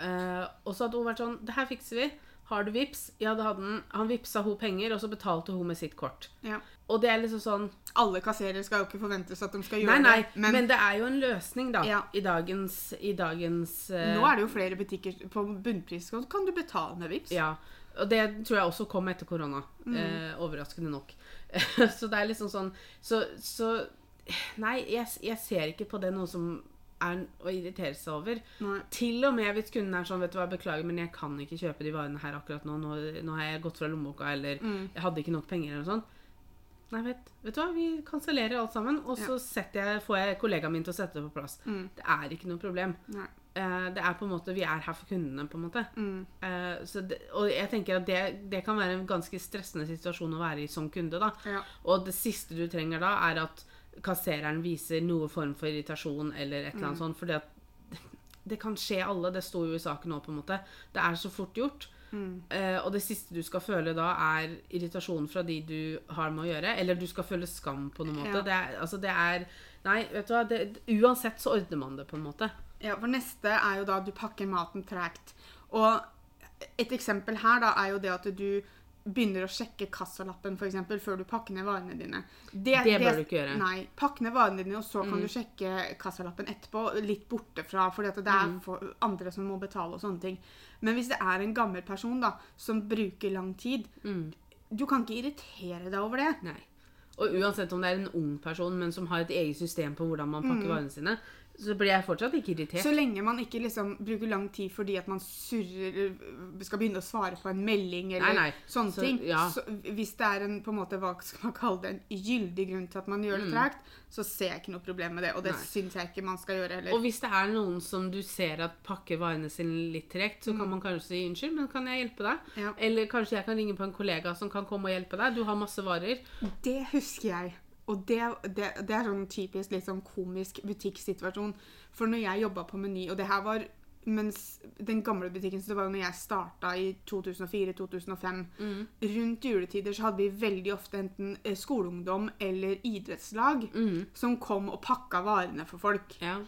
Uh, og så hadde hun vært sånn Det her fikser vi. Har du vips? Ja, det hadde han. Han vipsa hun penger, og så betalte hun med sitt kort. Ja. Og det er liksom sånn Alle kasserere skal jo ikke forventes at de skal Nei, gjøre nei, det. men, det er jo en løsning, da. Ja. I dagens, i dagens uh, nå er det jo flere butikker på bunnpris, kan du betale med vips? Ja, og det tror jeg også kom etter korona. Mm. Eh, overraskende nok. *laughs* så det er liksom sånn Så, så Nei, jeg, jeg ser ikke på det noe som er å irritere seg over. Nei. Til og med hvis kunden er sånn Vet du hva, beklager, men jeg kan ikke kjøpe de varene her akkurat nå. Nå, nå har jeg gått fra lommeboka, eller Mm. jeg hadde ikke nok penger, eller noe sånt. Nei, vet, vet du hva, vi kansellerer alt sammen, og så jeg, får jeg kollegaen min til å sette det på plass. Mm. Det er ikke noe problem. Nei. Eh, det er på en måte, Vi er her for kundene, på en måte. Mm. Eh, så det, og jeg tenker at det, det kan være en ganske stressende situasjon å være i som kunde. da. Ja. Og det siste du trenger da, er at kassereren viser noe form for irritasjon eller et eller annet sånt. fordi at det kan skje alle. Det sto jo i saken òg, på en måte. Det er så fort gjort. Eh, og det siste du skal føle da, er irritasjon fra de du har med å gjøre. Eller du skal føle skam på noen måte. Ja. Det er, altså det er Nei, vet du hva. Det, uansett så ordner man det, på en måte. Ja, for neste er jo da du pakker maten tregt. Og et eksempel her da er jo det at du begynner å sjekke kassalappen for eksempel, før du pakker ned varene dine. Det bør du ikke gjøre. Mm. Nei. Pakk ned varene dine, og så kan du sjekke kassalappen etterpå, litt borte fra, fordi det er Mm. for andre som må betale og sånne ting. Men hvis det er en gammel person da, som bruker lang tid, Mm. du kan ikke irritere deg over det. Nei. Og uansett om det er en ung person, men som har et eget system på hvordan man pakker varene sine, så blir jeg fortsatt ikke irritert. Så lenge man ikke liksom bruker lang tid fordi at man surrer skal begynne å svare på en melding eller Nei, nei. sånne Så, ting. ja. Så hvis det er en på en måte, hva skal man kalle det, en gyldig grunn til at man gjør det tregt, så ser jeg ikke noe problem med det. Og det Mm. Syns jeg ikke man skal gjøre heller. Og hvis det er noen som du ser at pakker varene sine litt tregt, så kan man kanskje si unnskyld, men kan jeg hjelpe deg? Mm. Ja. Eller kanskje jeg kan ringe på en kollega som kan komme og hjelpe deg. Du har masse varer. Det husker jeg. Og det, det, det er sånn typisk litt sånn komisk butikksituasjon. For når jeg jobba på Meny, og det her var mens den gamle butikken så det var jo når jeg starta i 2004-2005 Mm. Rundt juletider så hadde vi veldig ofte enten eh, skoleungdom eller idrettslag Mm. som kom og pakka varene for folk. Ja.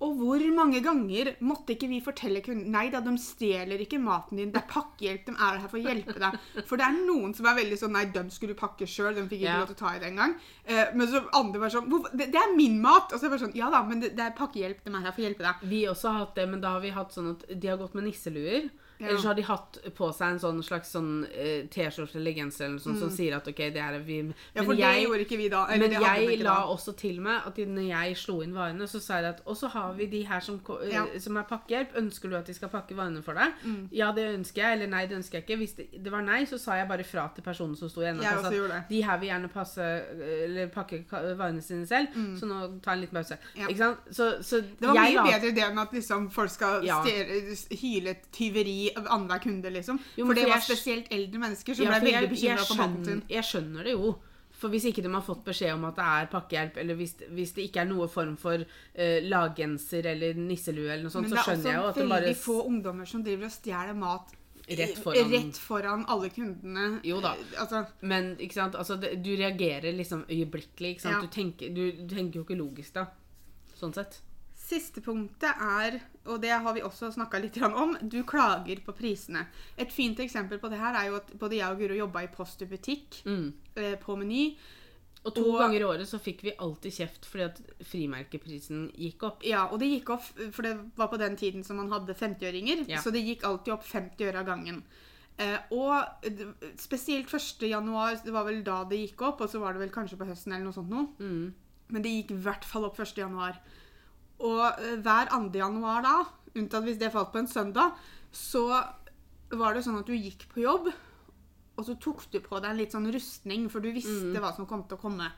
Og hvor mange ganger måtte ikke vi fortelle kunden Nei da, de stjeler ikke maten din. Det er pakkehjelp. De er her for å hjelpe deg. For det er noen som er veldig sånn Nei, de skulle pakke sjøl. De fikk ikke Ja. lov til å ta i det engang. Eh, men så andre var sånn det, det er min mat! Og så er det bare sånn Ja da, men det, det er pakkehjelp. De er her for å hjelpe deg. Vi også har hatt det, men da har vi hatt sånn at de har gått med nisseluer. Ja. Eller så har de hatt på seg en sånn slags sånn uh, T-skjorte eller genser eller noe sånt som sier at OK, det er vi Men Ja, for det gjorde ikke vi da. Eller Men det jeg la da. også til meg at når jeg slo inn varene, så sa jeg at Og så har vi de her som, eh, Ja. som er pakkehjelp. Ønsker du at de skal pakke varene for deg? Mm. Ja, det ønsker jeg. Eller nei, det ønsker jeg ikke. Hvis det, det var nei, så sa jeg bare fra til personen som sto i enden Jeg også gjorde det. de her vil gjerne passe Eller pakke varene sine selv, så nå ta en liten pause. Mm. Ja. Ikke sant? Så, så Det var jeg mye la- bedre det enn at liksom, folk skal Ja. hyle tyveri annenhver kunde, liksom. Jo, for men det var spesielt eldre mennesker som Ja, ble veldig bekymra for maten sin. jeg skjønner det jo. For hvis ikke de har fått beskjed om at det er pakkehjelp, eller hvis, hvis det ikke er noe form for uh, laggenser eller nisselue, eller noe sånt, så er skjønner jeg jo også at de veldig bare få ungdommer som driver og stjeler mat Rett foran- rett foran alle kundene. Jo da. Altså, Men ikke sant? Altså, det, du reagerer liksom øyeblikkelig. Ikke sant? Ja. Du, tenker, du, du tenker jo ikke logisk da. Sånn sett. Siste punktet er, og det har vi også snakka litt om, du klager på prisene. Et fint eksempel på det her er jo at både jeg og Guro jobba i Post og butikk Mm. eh, på Meny. Og to Og- ganger i året så fikk vi alltid kjeft fordi at frimerkeprisen gikk opp. Ja, og det gikk opp, for det var på den tiden som man hadde 50-øringer, Ja. så det gikk alltid opp 50 øre av gangen. Eh, og spesielt 1. januar, det var vel da det gikk opp, og så var det vel kanskje på høsten eller noe sånt noe. Mm. Men det gikk i hvert fall opp 1. januar. Og eh, hver 2. januar da, unntatt hvis det falt på en søndag, så var det sånn at du gikk på jobb, og så tok du på deg en litt sånn rustning, for du visste hva som kom til å komme.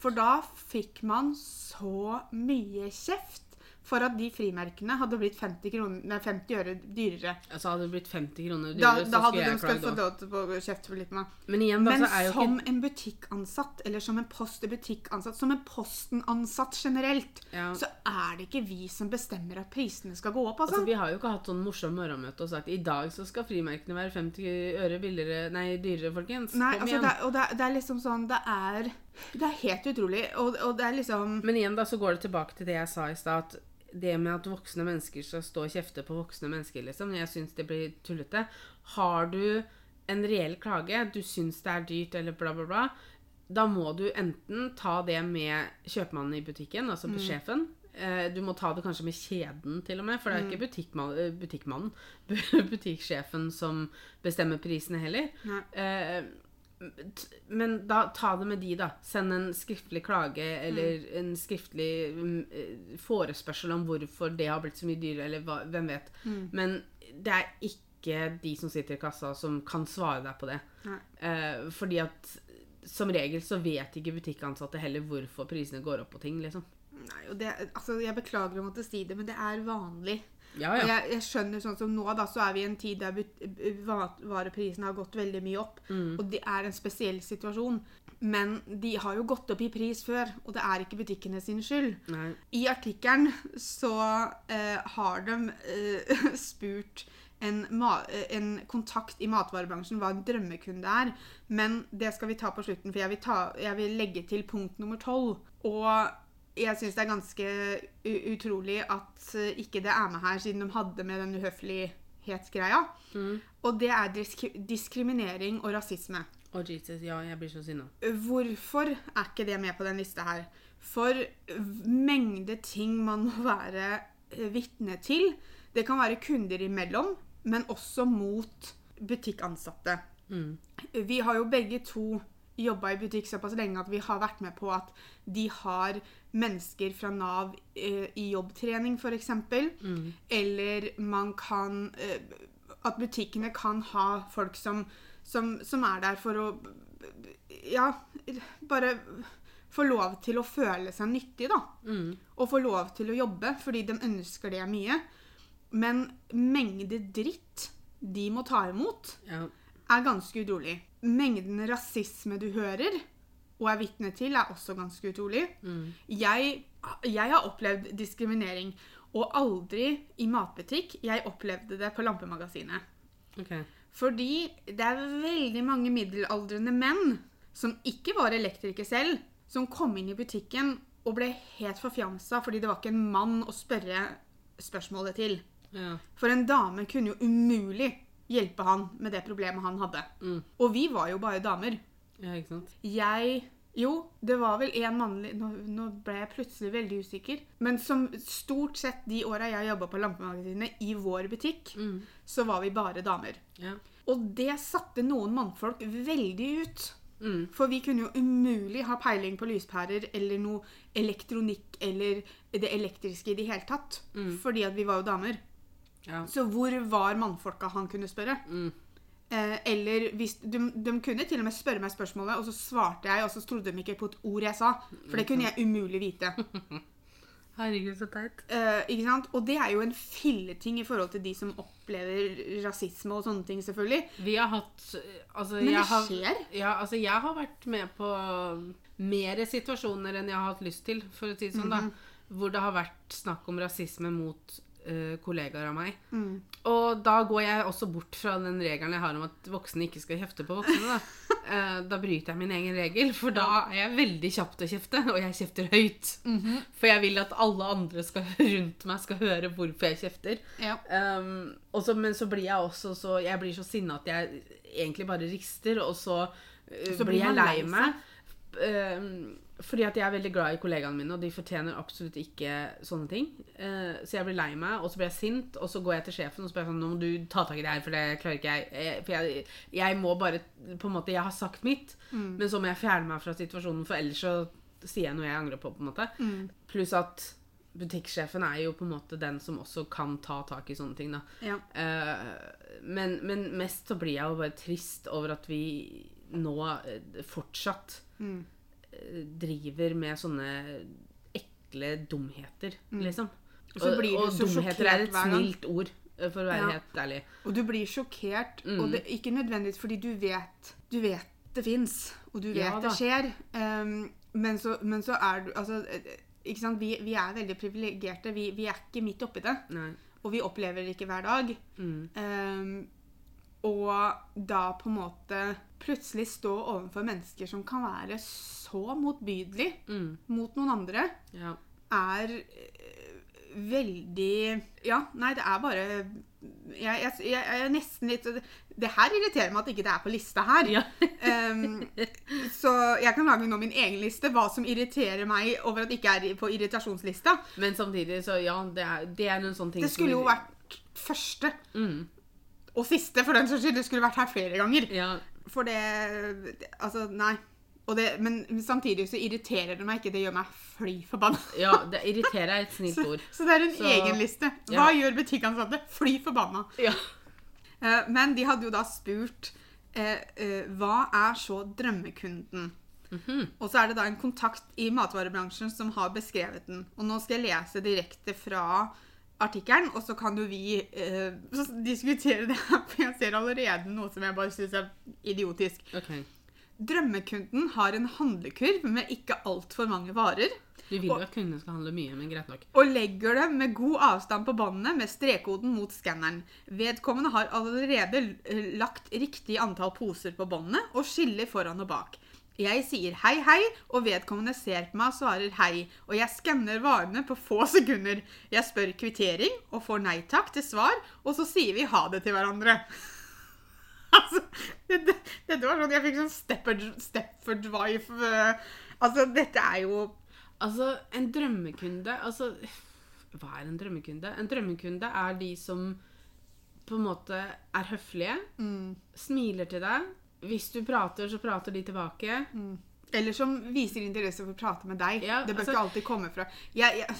For da fikk man så mye kjeft for at de frimerkene hadde blitt 50, kroner, nei, 50 øre dyrere. Altså hadde det blitt 50 kroner dyrere, da så hadde skulle de jeg skal klagd få òg. lov å få kjeft for litt med. Men igjen, da, Men så som ikke en butikkansatt, eller som en post- og butikkansatt, som en Posten-ansatt generelt, Ja. så er det ikke vi som bestemmer at prisene skal gå opp, altså. Altså, vi har jo ikke hatt sånn morsom morgenmøte og sagt i dag så skal frimerkene være 50 øre billigere, nei, dyrere, folkens. Nei, Kom altså, igjen. det, er- og det, er- det er liksom sånn Det er Det er helt utrolig. Og, og det er liksom Men igjen da, så går det tilbake til det jeg sa i stad. Det med at voksne mennesker skal stå og kjefte på voksne mennesker, liksom, jeg syns det blir tullete. Har du en reell klage, du syns det er dyrt eller bla, bla, bla, da må du enten ta det med kjøpmannen i butikken, altså Mm. sjefen. Eh, Du må ta det kanskje med kjeden, til og med, for det er Mm. ikke butikkmann, eh, butikkmannen, *laughs* butikksjefen, som bestemmer prisene heller. Nei. Men da ta det med de, da. Send en skriftlig klage eller Mm. en skriftlig mm, eh, forespørsel om hvorfor det har blitt så mye dyrere, eller hva, hvem vet. Mm. Men det er ikke de som sitter i kassa, som kan svare deg på det. Eh, fordi at som regel så vet ikke butikkansatte heller hvorfor prisene går opp på ting, liksom. Nei, det, altså, jeg beklager å måtte si det, men det er vanlig. Ja, ja. jeg, jeg skjønner sånn som nå, da, så er vi i en tid der vareprisen vareprisene har gått veldig mye opp. Mm. Og det er en spesiell situasjon. Men de har jo gått opp i pris før, og det er ikke butikkene sin skyld. Nei. I artikkelen så eh, har de eh, *laughs* spurt en, eh, en kontakt i matvarebransjen hva en drømmekunde er. Men det skal vi ta på slutten, for jeg vil, ta, jeg vil legge til punkt nummer tolv. Og jeg syns det er ganske utrolig at eh, ikke det er med her, siden de hadde med den uhøflighetsgreia. Mm. Og det er disk diskriminering og rasisme. Å, Jesus. Ja, jeg blir så sinna. Hvorfor er ikke det med på den lista her? For mengde ting man må være eh, vitne til. Det kan være kunder imellom, men også mot butikkansatte. Mm. Vi har jo begge to jobba i butikk såpass lenge at vi har vært med på at de har mennesker fra Nav eh, i jobbtrening, f.eks. Mm. Eller man kan eh, At butikkene kan ha folk som, som, som er der for å Ja, bare få lov til å føle seg nyttig, da. Mm. Og få lov til å jobbe fordi de ønsker det mye. Men mengde dritt de må ta imot, Ja. Er ganske utrolig. Mengden rasisme du hører og er vitne til, er også ganske utrolig. Mm. Jeg, jeg har opplevd diskriminering, og aldri i matbutikk. Jeg opplevde det på Lampemagasinet. Okay. Fordi det er veldig mange middelaldrende menn som ikke var elektriker selv, som kom inn i butikken og ble helt forfjamsa fordi det var ikke en mann å spørre spørsmålet til. Ja. For en dame kunne jo umulig hjelpe han med det problemet han hadde. Mm. Og vi var jo bare damer. ja, ikke sant? Jeg Jo, det var vel en mannlig Nå, nå ble jeg plutselig veldig usikker. Men som stort sett de åra jeg jobba på Lampemagasinet i vår butikk, Mm. så var vi bare damer. Ja. Og det satte noen mannfolk veldig ut. Mm. For vi kunne jo umulig ha peiling på lyspærer eller noe elektronikk eller det elektriske i det hele tatt. Mm. Fordi at vi var jo damer. Ja. Så hvor var mannfolka han kunne spørre? Mm. Eh, eller hvis, de, de kunne til og med spørre meg spørsmålet, og så svarte jeg, og så trodde de ikke på et ord jeg sa. For det kunne jeg umulig vite. *laughs* Herregud, så teit. Eh, ikke sant? Og det er jo en filleting i forhold til de som opplever rasisme og sånne ting, selvfølgelig. Vi har hatt Altså, Men det har, skjer. Ja, altså, jeg har vært med på mer situasjoner enn jeg har hatt lyst til, for å si det sånn, Mhm. da. Hvor det har vært snakk om rasisme mot eh, kollegaer av meg. Mm. Og da går jeg også bort fra den regelen jeg har om at voksne ikke skal kjefte på voksne. Da, *laughs* Eh, da bryter jeg min egen regel, for da er jeg veldig kjapp til å kjefte, og jeg kjefter høyt. Mhm. For jeg vil at alle andre skal, *laughs* rundt meg skal høre hvorfor jeg kjefter. Ja. Um, og så- men så blir jeg også så Jeg blir så sinna at jeg egentlig bare rister, og så, uh, Så blir jeg lei meg. Um, fordi at jeg er veldig glad i kollegaene mine, og de fortjener absolutt ikke sånne ting. Uh, så jeg blir lei meg, og så blir jeg sint, og så går jeg til sjefen og spør sånn Nå må du ta tak i det her, for det klarer ikke jeg. Eh, For jeg, jeg må bare på en måte Jeg har sagt mitt, Mm. men så må jeg fjerne meg fra situasjonen, for ellers så sier jeg noe jeg angrer på, på en måte. Mm. Pluss at butikksjefen er jo på en måte den som også kan ta tak i sånne ting, da. Ja. Eh, men, men mest så blir jeg jo bare trist over at vi nå eh, fortsatt Mm. Driver med sånne ekle dumheter, liksom. Og så blir du og så dumheter er et snilt ord, eh, for å være Ja. helt ærlig. Og du blir sjokkert, Mm. og det, ikke nødvendigvis fordi du vet Du vet det fins, og du vet Ja det skjer. Um, men, så, men så er du Altså, eh, ikke sant? Vi, vi er veldig privilegerte. Vi, vi er ikke midt oppi det. Nei. Og vi opplever det ikke hver dag. Mm. Um, og da på en måte plutselig stå overfor mennesker som kan være så motbydelig Mm. mot noen andre, Ja. er eh, veldig Ja, nei, det er bare jeg, jeg, jeg er nesten litt Det her irriterer meg at ikke det er på lista her. Ja. Um, *laughs* så jeg kan lage nå min egen liste, hva som irriterer meg over at det ikke er på irritasjonslista. Men samtidig, så ja, det er, det er noen sånne ting Det skulle jo vært første mm. og siste, for den saks skyld. Det skulle vært her flere ganger. Ja. For det Altså, nei. Det, men samtidig så irriterer det meg ikke. Det gjør meg fly forbanna. ja, det irriterer er et *laughs* snilt Så, ord. så det er en Så- egen liste. Hva Ja. gjør butikkansatte? Fly forbanna. Ja. Uh, men de hadde jo da spurt uh, uh, hva er så drømmekunden? Mhm. Og så er det da en kontakt i matvarebransjen som har beskrevet den. Og nå skal jeg lese direkte fra artikkelen, og så kan jo vi eh, diskutere det. *laughs* For jeg ser allerede noe som jeg bare syns er idiotisk. Okay. Drømmekunden har en handlekurv med ikke altfor mange varer. Vi vil jo at kundene skal handle mye, men greit nok. Og legger det med god avstand på båndene med strekkoden mot skanneren. Vedkommende har allerede lagt riktig antall poser på båndene og skiller foran og bak. Jeg sier hei, hei, og vedkommende ser på meg og svarer hei. Og jeg skanner varene på få sekunder. Jeg spør kvittering og får nei takk til svar, og så sier vi ha det til hverandre. *laughs* altså, dette, dette var sånn Jeg fikk sånn Stepford, Stepford Wife eh, Altså, dette er jo Altså, en drømmekunde Altså, hva er en drømmekunde? En drømmekunde er de som på en måte er høflige, mm, smiler til deg. Hvis du prater, så prater de tilbake. Eller som viser interesse for å prate med deg. Ja, det bør altså- ikke alltid komme fra jeg, jeg,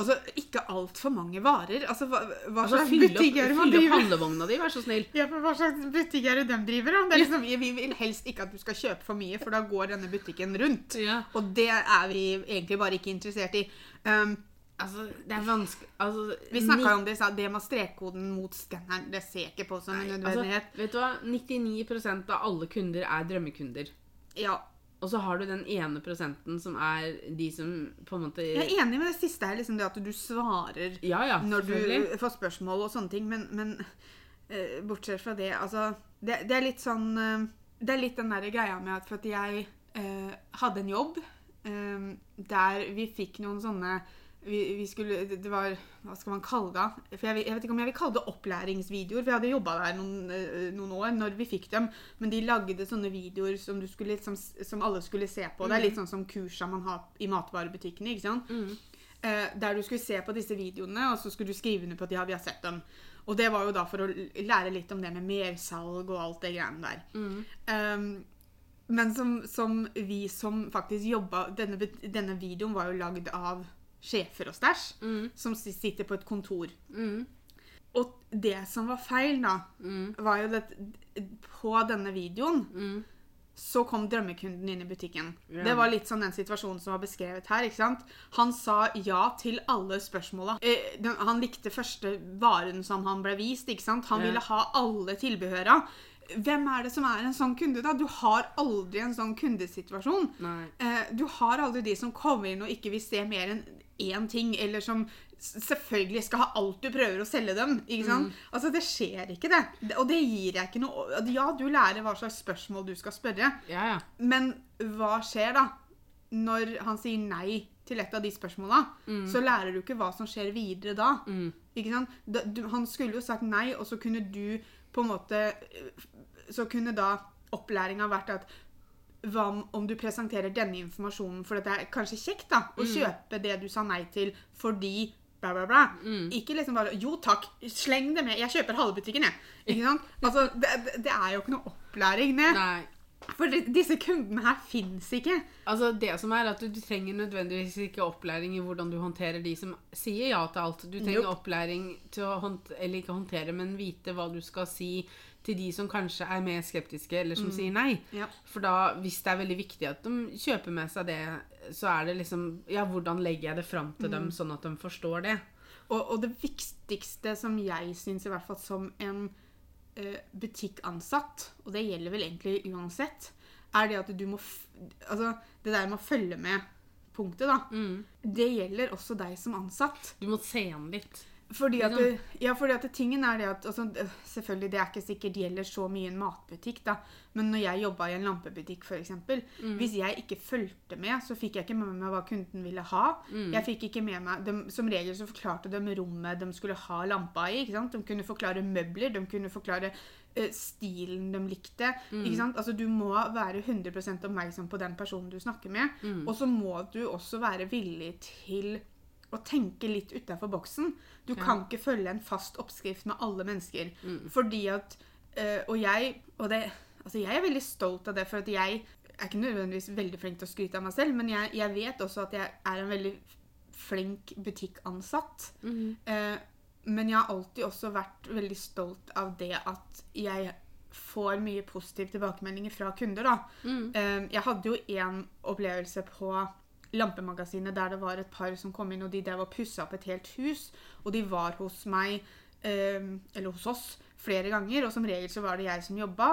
Altså, ikke altfor mange varer. Altså, hva, hva Altså, slags butikk er det man fyll opp driver? handlevogna di, vær så snill. Ja, for Hva slags butikk er det de driver? Det er liksom, vi vil helst ikke at du skal kjøpe for mye, for da går denne butikken rundt. Ja. Og det er vi egentlig bare ikke interessert i. Um, Altså, det er vanskelig altså, vi snakka om det, sa det med strekkoden mot skanneren. Det ser jeg ikke på som en Altså, nødvendighet. vet du hva? 99% av alle kunder er drømmekunder. Ja, Og så har du den ene prosenten som er de som på en måte Jeg er enig med det siste her, liksom det at du svarer Ja, ja, når du får spørsmål og sånne ting, men, men uh, bortsett fra det, altså det, det er litt sånn uh, Det er litt den der greia med at for at jeg uh, hadde en jobb der vi fikk noen sånne vi, vi skulle, det var, Hva skal man kalle det? For jeg, jeg vet ikke om jeg vil kalle det opplæringsvideoer. For jeg hadde jobba der noen, eh, noen år når vi fikk dem. Men de lagde sånne videoer som, du skulle, som, som alle skulle se på. Det er litt sånn som kursa man har i matvarebutikkene. ikke sant? Eh, der du skulle se på disse videoene, og så skulle du skrive under på at ja, vi har sett dem. Og det var jo da for å lære litt om det med mersalg og alt det greiene der. Um, men som, som vi som faktisk jobba denne, denne videoen var jo lagd av sjefer og stæsj, som sitter på et kontor. Mm. Og det som var feil, da, Mm. var jo at på denne videoen Mm. så kom drømmekunden inn i butikken. Yeah. Det var litt sånn den situasjonen som var beskrevet her. ikke sant? Han sa ja til alle spørsmåla. Eh, han likte første varen som han ble vist. ikke sant? Han yeah. ville ha alle tilbehøra. Hvem er det som er en sånn kunde, da? Du har aldri en sånn kundesituasjon. Eh, du har aldri de som kommer inn og ikke vil se mer enn én ting, eller som selvfølgelig skal ha alt du prøver å selge dem. ikke sant? Altså, Det skjer ikke, det. Og det gir jeg ikke noe Ja, du lærer hva slags spørsmål du skal spørre, Ja, ja. men hva skjer da? Når han sier nei til et av de spørsmåla, så lærer du ikke hva som skjer videre da. Mm. Ikke sant? Da, du, han skulle jo sagt nei, og så kunne du på en måte Så kunne da opplæringa vært at hva om- du presenterer denne informasjonen for det er kanskje kjekt da, å kjøpe det du sa nei til fordi bla, bla, bla. Ikke liksom bare Jo takk, sleng det med. Jeg kjøper halve butikken, jeg. Ikke sant? Altså, det, det- det er jo ikke noe opplæring, det. Nei. For disse kundene her fins ikke. Altså, det som er at du, du trenger nødvendigvis ikke opplæring i hvordan du håndterer de som sier ja til alt. Du trenger Nope. opplæring til å håndtere, eller ikke håndtere, men vite hva du skal si til de som kanskje er mer skeptiske, eller som sier nei. Ja. For da, hvis det er veldig viktig at de kjøper med seg det, så er det liksom Ja, hvordan legger jeg det fram til dem, sånn at de forstår det? Og, og det viktigste som jeg syns, i hvert fall som en butikkansatt, og det gjelder vel egentlig uansett, er det at du må Altså, det der med å følge med punktet, da. Det gjelder også deg som ansatt. Du må se an litt. Fordi at, Liksom. ja, fordi at tingen er det at altså, Selvfølgelig, det er ikke sikkert det gjelder så mye i en matbutikk, da. Men når jeg jobba i en lampebutikk, f.eks. Mm. Hvis jeg ikke fulgte med, så fikk jeg ikke med meg hva kunden ville ha. Mm. Jeg fikk ikke med meg de, Som regel så forklarte de rommet de skulle ha lampa i. ikke sant? De kunne forklare møbler, de kunne forklare øh, stilen de likte. Mm. ikke sant? Altså Du må være 100% oppmerksom på den personen du snakker med. Mm. Og så må du også være villig til å tenke litt utafor boksen. Du Ja. kan ikke følge en fast oppskrift med alle mennesker. Mm. Fordi at øh, Og jeg og det, altså jeg er veldig stolt av det, for at jeg er ikke nødvendigvis veldig flink til å skryte av meg selv, men jeg, jeg vet også at jeg er en veldig flink butikkansatt. Eh, men jeg har alltid også vært veldig stolt av det at jeg får mye positive tilbakemeldinger fra kunder. da. Mm. Eh, jeg hadde jo en opplevelse på lampemagasinet der det var et par som kom inn, og de drev og pussa opp et helt hus. Og de var hos meg, eh, eller hos oss, flere ganger. Og som regel så var det jeg som jobba.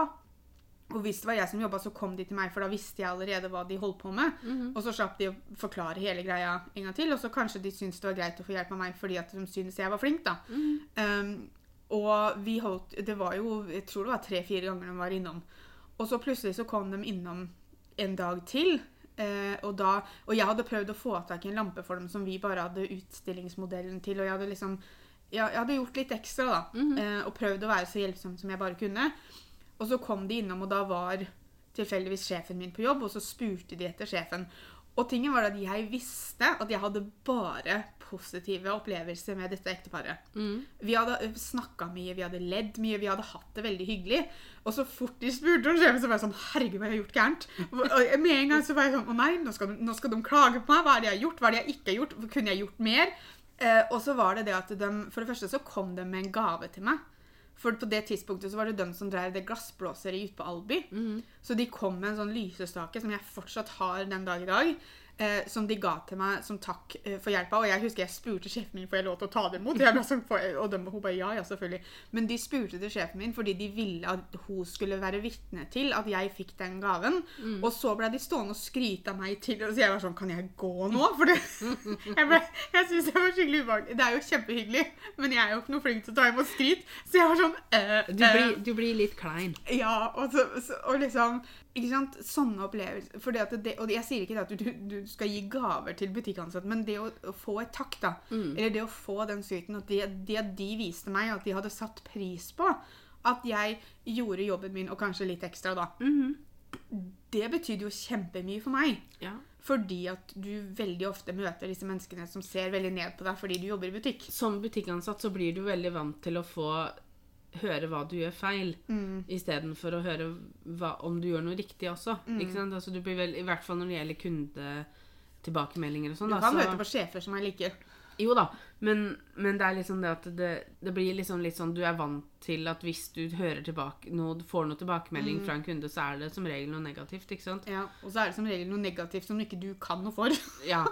Og hvis det var jeg som jobba, så kom de til meg, for da visste jeg allerede hva de holdt på med. Og så slapp de å forklare hele greia en gang til. Og så kanskje de syntes det var greit å få hjelp av meg fordi at de syntes jeg var flink, da. Um, og vi holdt Det var jo Jeg tror det var tre-fire ganger de var innom. Og så plutselig så kom de innom en dag til. Eh, og, da, og jeg hadde prøvd å få tak i en lampe for dem som vi bare hadde utstillingsmodellen til. Og jeg hadde liksom jeg, Jeg hadde gjort litt ekstra, da. eh, og prøvd å være så hjelpsom som jeg bare kunne. Og så kom de innom, og da var tilfeldigvis sjefen min på jobb, og så spurte de etter sjefen. Og tingen var at jeg visste at jeg hadde bare positive opplevelser med dette ekteparet. Vi hadde snakka mye, vi hadde ledd mye, vi hadde hatt det veldig hyggelig. Og så fort de spurte om så var jeg sånn Herregud, hva har jeg gjort gærent? Og med en gang så var jeg sånn Å nei, nå skal, nå skal de klage på meg. Hva er det jeg har gjort? Hva er det jeg ikke har gjort? Kunne jeg gjort mer? Eh, og så var det det at de For det første så kom de med en gave til meg. For på det tidspunktet så var det de som drev det glassblåseriet ute på Alby. Så de kom med en sånn lysestake som jeg fortsatt har den dag i dag. Eh, som de ga til meg som takk eh, for hjelpa. Og jeg husker jeg spurte sjefen min får jeg lov til å ta det imot. Jeg sånn, «Får og de, hun bare ja, ja, selvfølgelig. Men de spurte til sjefen min fordi de ville at hun skulle være vitne til at jeg fikk den gaven. Og så ble de stående og skryte av meg til. Og så jeg var sånn Kan jeg gå nå? For det, *laughs* jeg, ble, jeg syns det var skikkelig ubehagelig. Det er jo kjempehyggelig, men jeg er jo ikke noe flink til å ta imot skryt. Så jeg var sånn eh, Du eh, blir, du blir litt klein. ja, og, så, så, og liksom ikke sant? Sånne opplevelser. Fordi at det, og jeg sier ikke at du, du skal gi gaver til butikkansatte, men det å, å få et takk, da. Eller det å få den skryten at det, det de viste meg at de hadde satt pris på at jeg gjorde jobben min, og kanskje litt ekstra, da. Det betydde jo kjempemye for meg. Ja. Fordi at du veldig ofte møter disse menneskene som ser veldig ned på deg fordi du jobber i butikk. Som butikkansatt så blir du veldig vant til å få høre hva du gjør feil, Mm. istedenfor å høre hva, om du gjør noe riktig også. Ikke sant? Altså, du blir vel, I hvert fall når det gjelder kundetilbakemeldinger og sånn. Du kan så- møte på sjefer som er like. Jo da, men, men det er liksom det at det, det blir liksom litt sånn Du er vant til at hvis du hører tilbake noe, får noe tilbakemelding fra en kunde, så er det som regel noe negativt, ikke sant? Ja, og så er det som regel noe negativt som ikke du kan noe for. *laughs* Ja.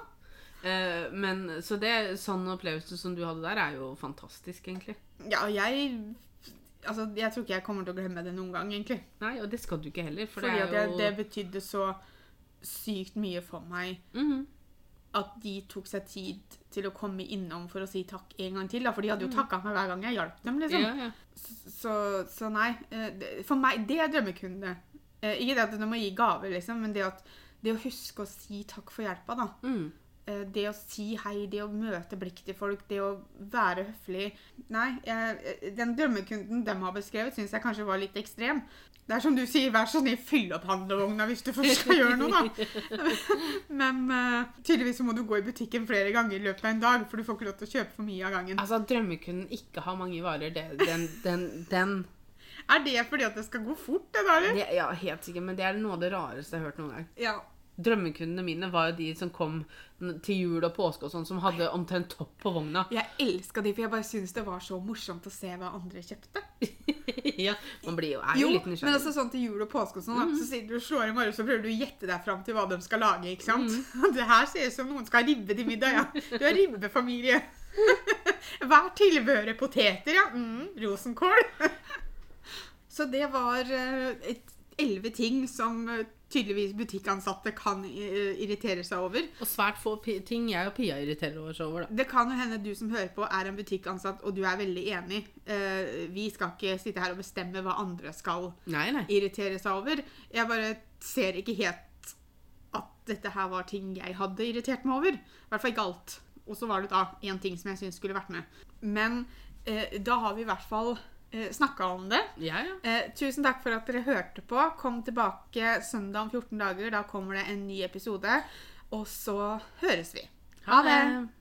Eh, men Så det sånn opplevelse som du hadde der, er jo fantastisk, egentlig. Ja, jeg Altså, jeg tror ikke jeg kommer til å glemme det noen gang, egentlig. Nei, og det skal du ikke heller, for Fordi det at er jeg, jo det betydde så sykt mye for meg Mhm. at de tok seg tid til å komme innom for å si takk en gang til. Da, for de hadde jo takka meg hver gang jeg hjalp dem. liksom. ja, ja. Så, så nei. eh, For meg, det er drømmekunde. Eh, Ikke det at du må gi gaver, liksom, men det, at, det å huske å si takk for hjelpa, da. Mm. Eh, Det å si hei, det å møte blikk til folk, det å være høflig Nei, jeg, den drømmekunden de har beskrevet, syns jeg kanskje var litt ekstrem. Det er som du sier, vær så snill, fyll opp handlevogna hvis du først skal gjøre noe, da. *laughs* Men uh, tydeligvis må du gå i butikken flere ganger i løpet av en dag, for du får ikke lov til å kjøpe for mye av gangen. Altså, drømmekunden ikke har mange varer, det, den, den, den Er det fordi at det skal gå fort, det der? det, Ja, helt sikkert, men det er noe av det rareste jeg har hørt noen gang. Ja. Drømmekundene mine var jo de som kom til jul og påske og sånn, som hadde omtrent topp på vogna. *laughs* Jeg elska de, for jeg bare syns det var så morsomt å se hva andre kjøpte. *laughs* ja, Man blir jo, er jo, Jo, litt men altså sånn til jul og påske og sånn, mm. så sitter du og slår i morgen, så prøver du å gjette deg fram til hva de skal lage, ikke sant? *laughs* Det her ser ut som noen skal ha ribbe til middag, ja. Du er ribbefamilie. Hva er tilbehøret? Poteter, ja. Mm, rosenkål. Så det var eh, elleve ting som eh, tydeligvis butikkansatte kan eh, irritere seg over. Og svært få ting jeg og Pia irriterer oss over, da. Det kan jo hende du som hører på er en butikkansatt, og du er veldig enig. Uh, vi skal ikke sitte her og bestemme hva andre skal Nei, nei. irritere seg over. Jeg bare ser ikke helt at dette her var ting jeg hadde irritert meg over. I hvert fall ikke alt. Og så var det da én ting som jeg syns skulle vært med. Men uh, da har vi i hvert fall snakka om det. Ja, ja. Eh, tusen takk for at dere hørte på. Kom tilbake søndag om 14 dager. Da kommer det en ny episode. Og så høres vi. Ha det.